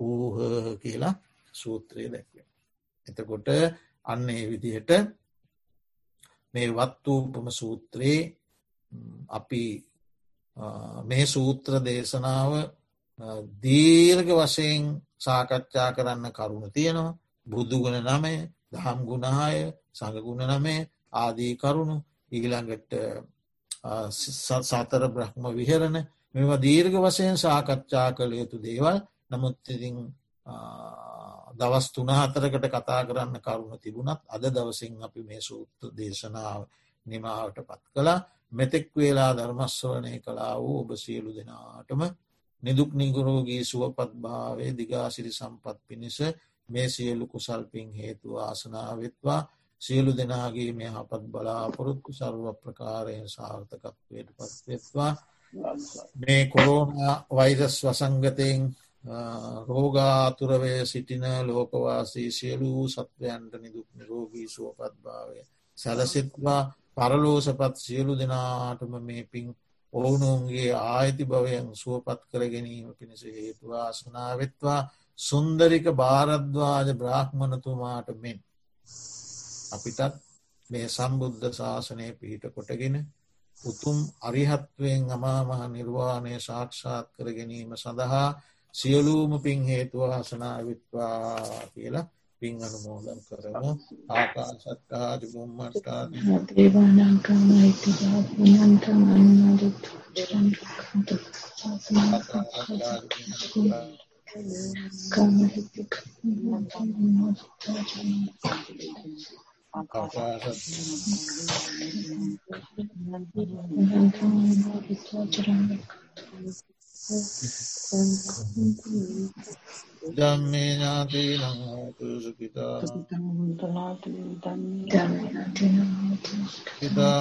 වූහ කියලා සූත්‍රය දැක්වේ. එතකොට අන්න ඒ විදිහට මේ වත්වූපම සූත්‍රයේ අපි මේ සූත්‍ර දේශනාව දීර්ග වශයෙන් සාකච්ඡා කරන්න කරුණ තියෙනවා. බුදුගුණ නමය දහම් ගුණහාය සඟගුණ නමේ ආදී කරුණු ඊළඟට සතර බ්‍රහ්ම විහරණ මෙවා දීර්ග වශයෙන් සාකච්ඡා කළ යුතු දේවල්. නමුත්තිතින් දවස් තුනහතරකට කතා කරන්න කරුණ තිබුණත් අද දවසින් අපි මේ සූත්‍ර දේශනාව නිමාවට පත් කලා මෙතෙක් වේලා ධර්මස්වරණය කලා වූ ඔබ සියලු දෙනාටම නිදුක් නිගුරෝගී සුවපත් භාවේ දිගාසිරි සම්පත් පිණිස මේ සියලු කුසල්පින් හේතු ආසනාවත්වා සියලු දෙනාගේ මේ හපත් බලාපොරොත්තු සර්ව ප්‍රකාරයෙන් සාර්ථකත්වයට පත්වෙත්වා මේ කොරෝණ වෛරස් වසංගතයෙන් රෝගාතුරවය සිටින ලෝකවාසී සියලූ සත්වයන්ට නිදුක් නිරෝගී සුවපත් භාවය සැලසිත්වා. පරලෝසපත් සියලු දෙනාටම මේ පින් ඔවුනුන්ගේ ආයිති භවයන් සුවපත් කර ගැනීම පිණිස හේතුවා සනාවෙත්වා සුන්දරික භාරද්වාජ බ්‍රාහ්මණතුමාට මෙන් අපිටත් මේ සම්බුද්ධ ශාසනය පිහිට කොටගෙන උතුම් අරිහත්වයෙන් අමාමහ නිර්වාණය සාක්ෂාත් කර ගැනීම සඳහා සියලූම පින් හේතුවාසනා විත්වා කියලා පින් අනුමෝදන් කරමු Dhamminatinam hotu sukhitam. Dhamminatinam hotu sukhitam.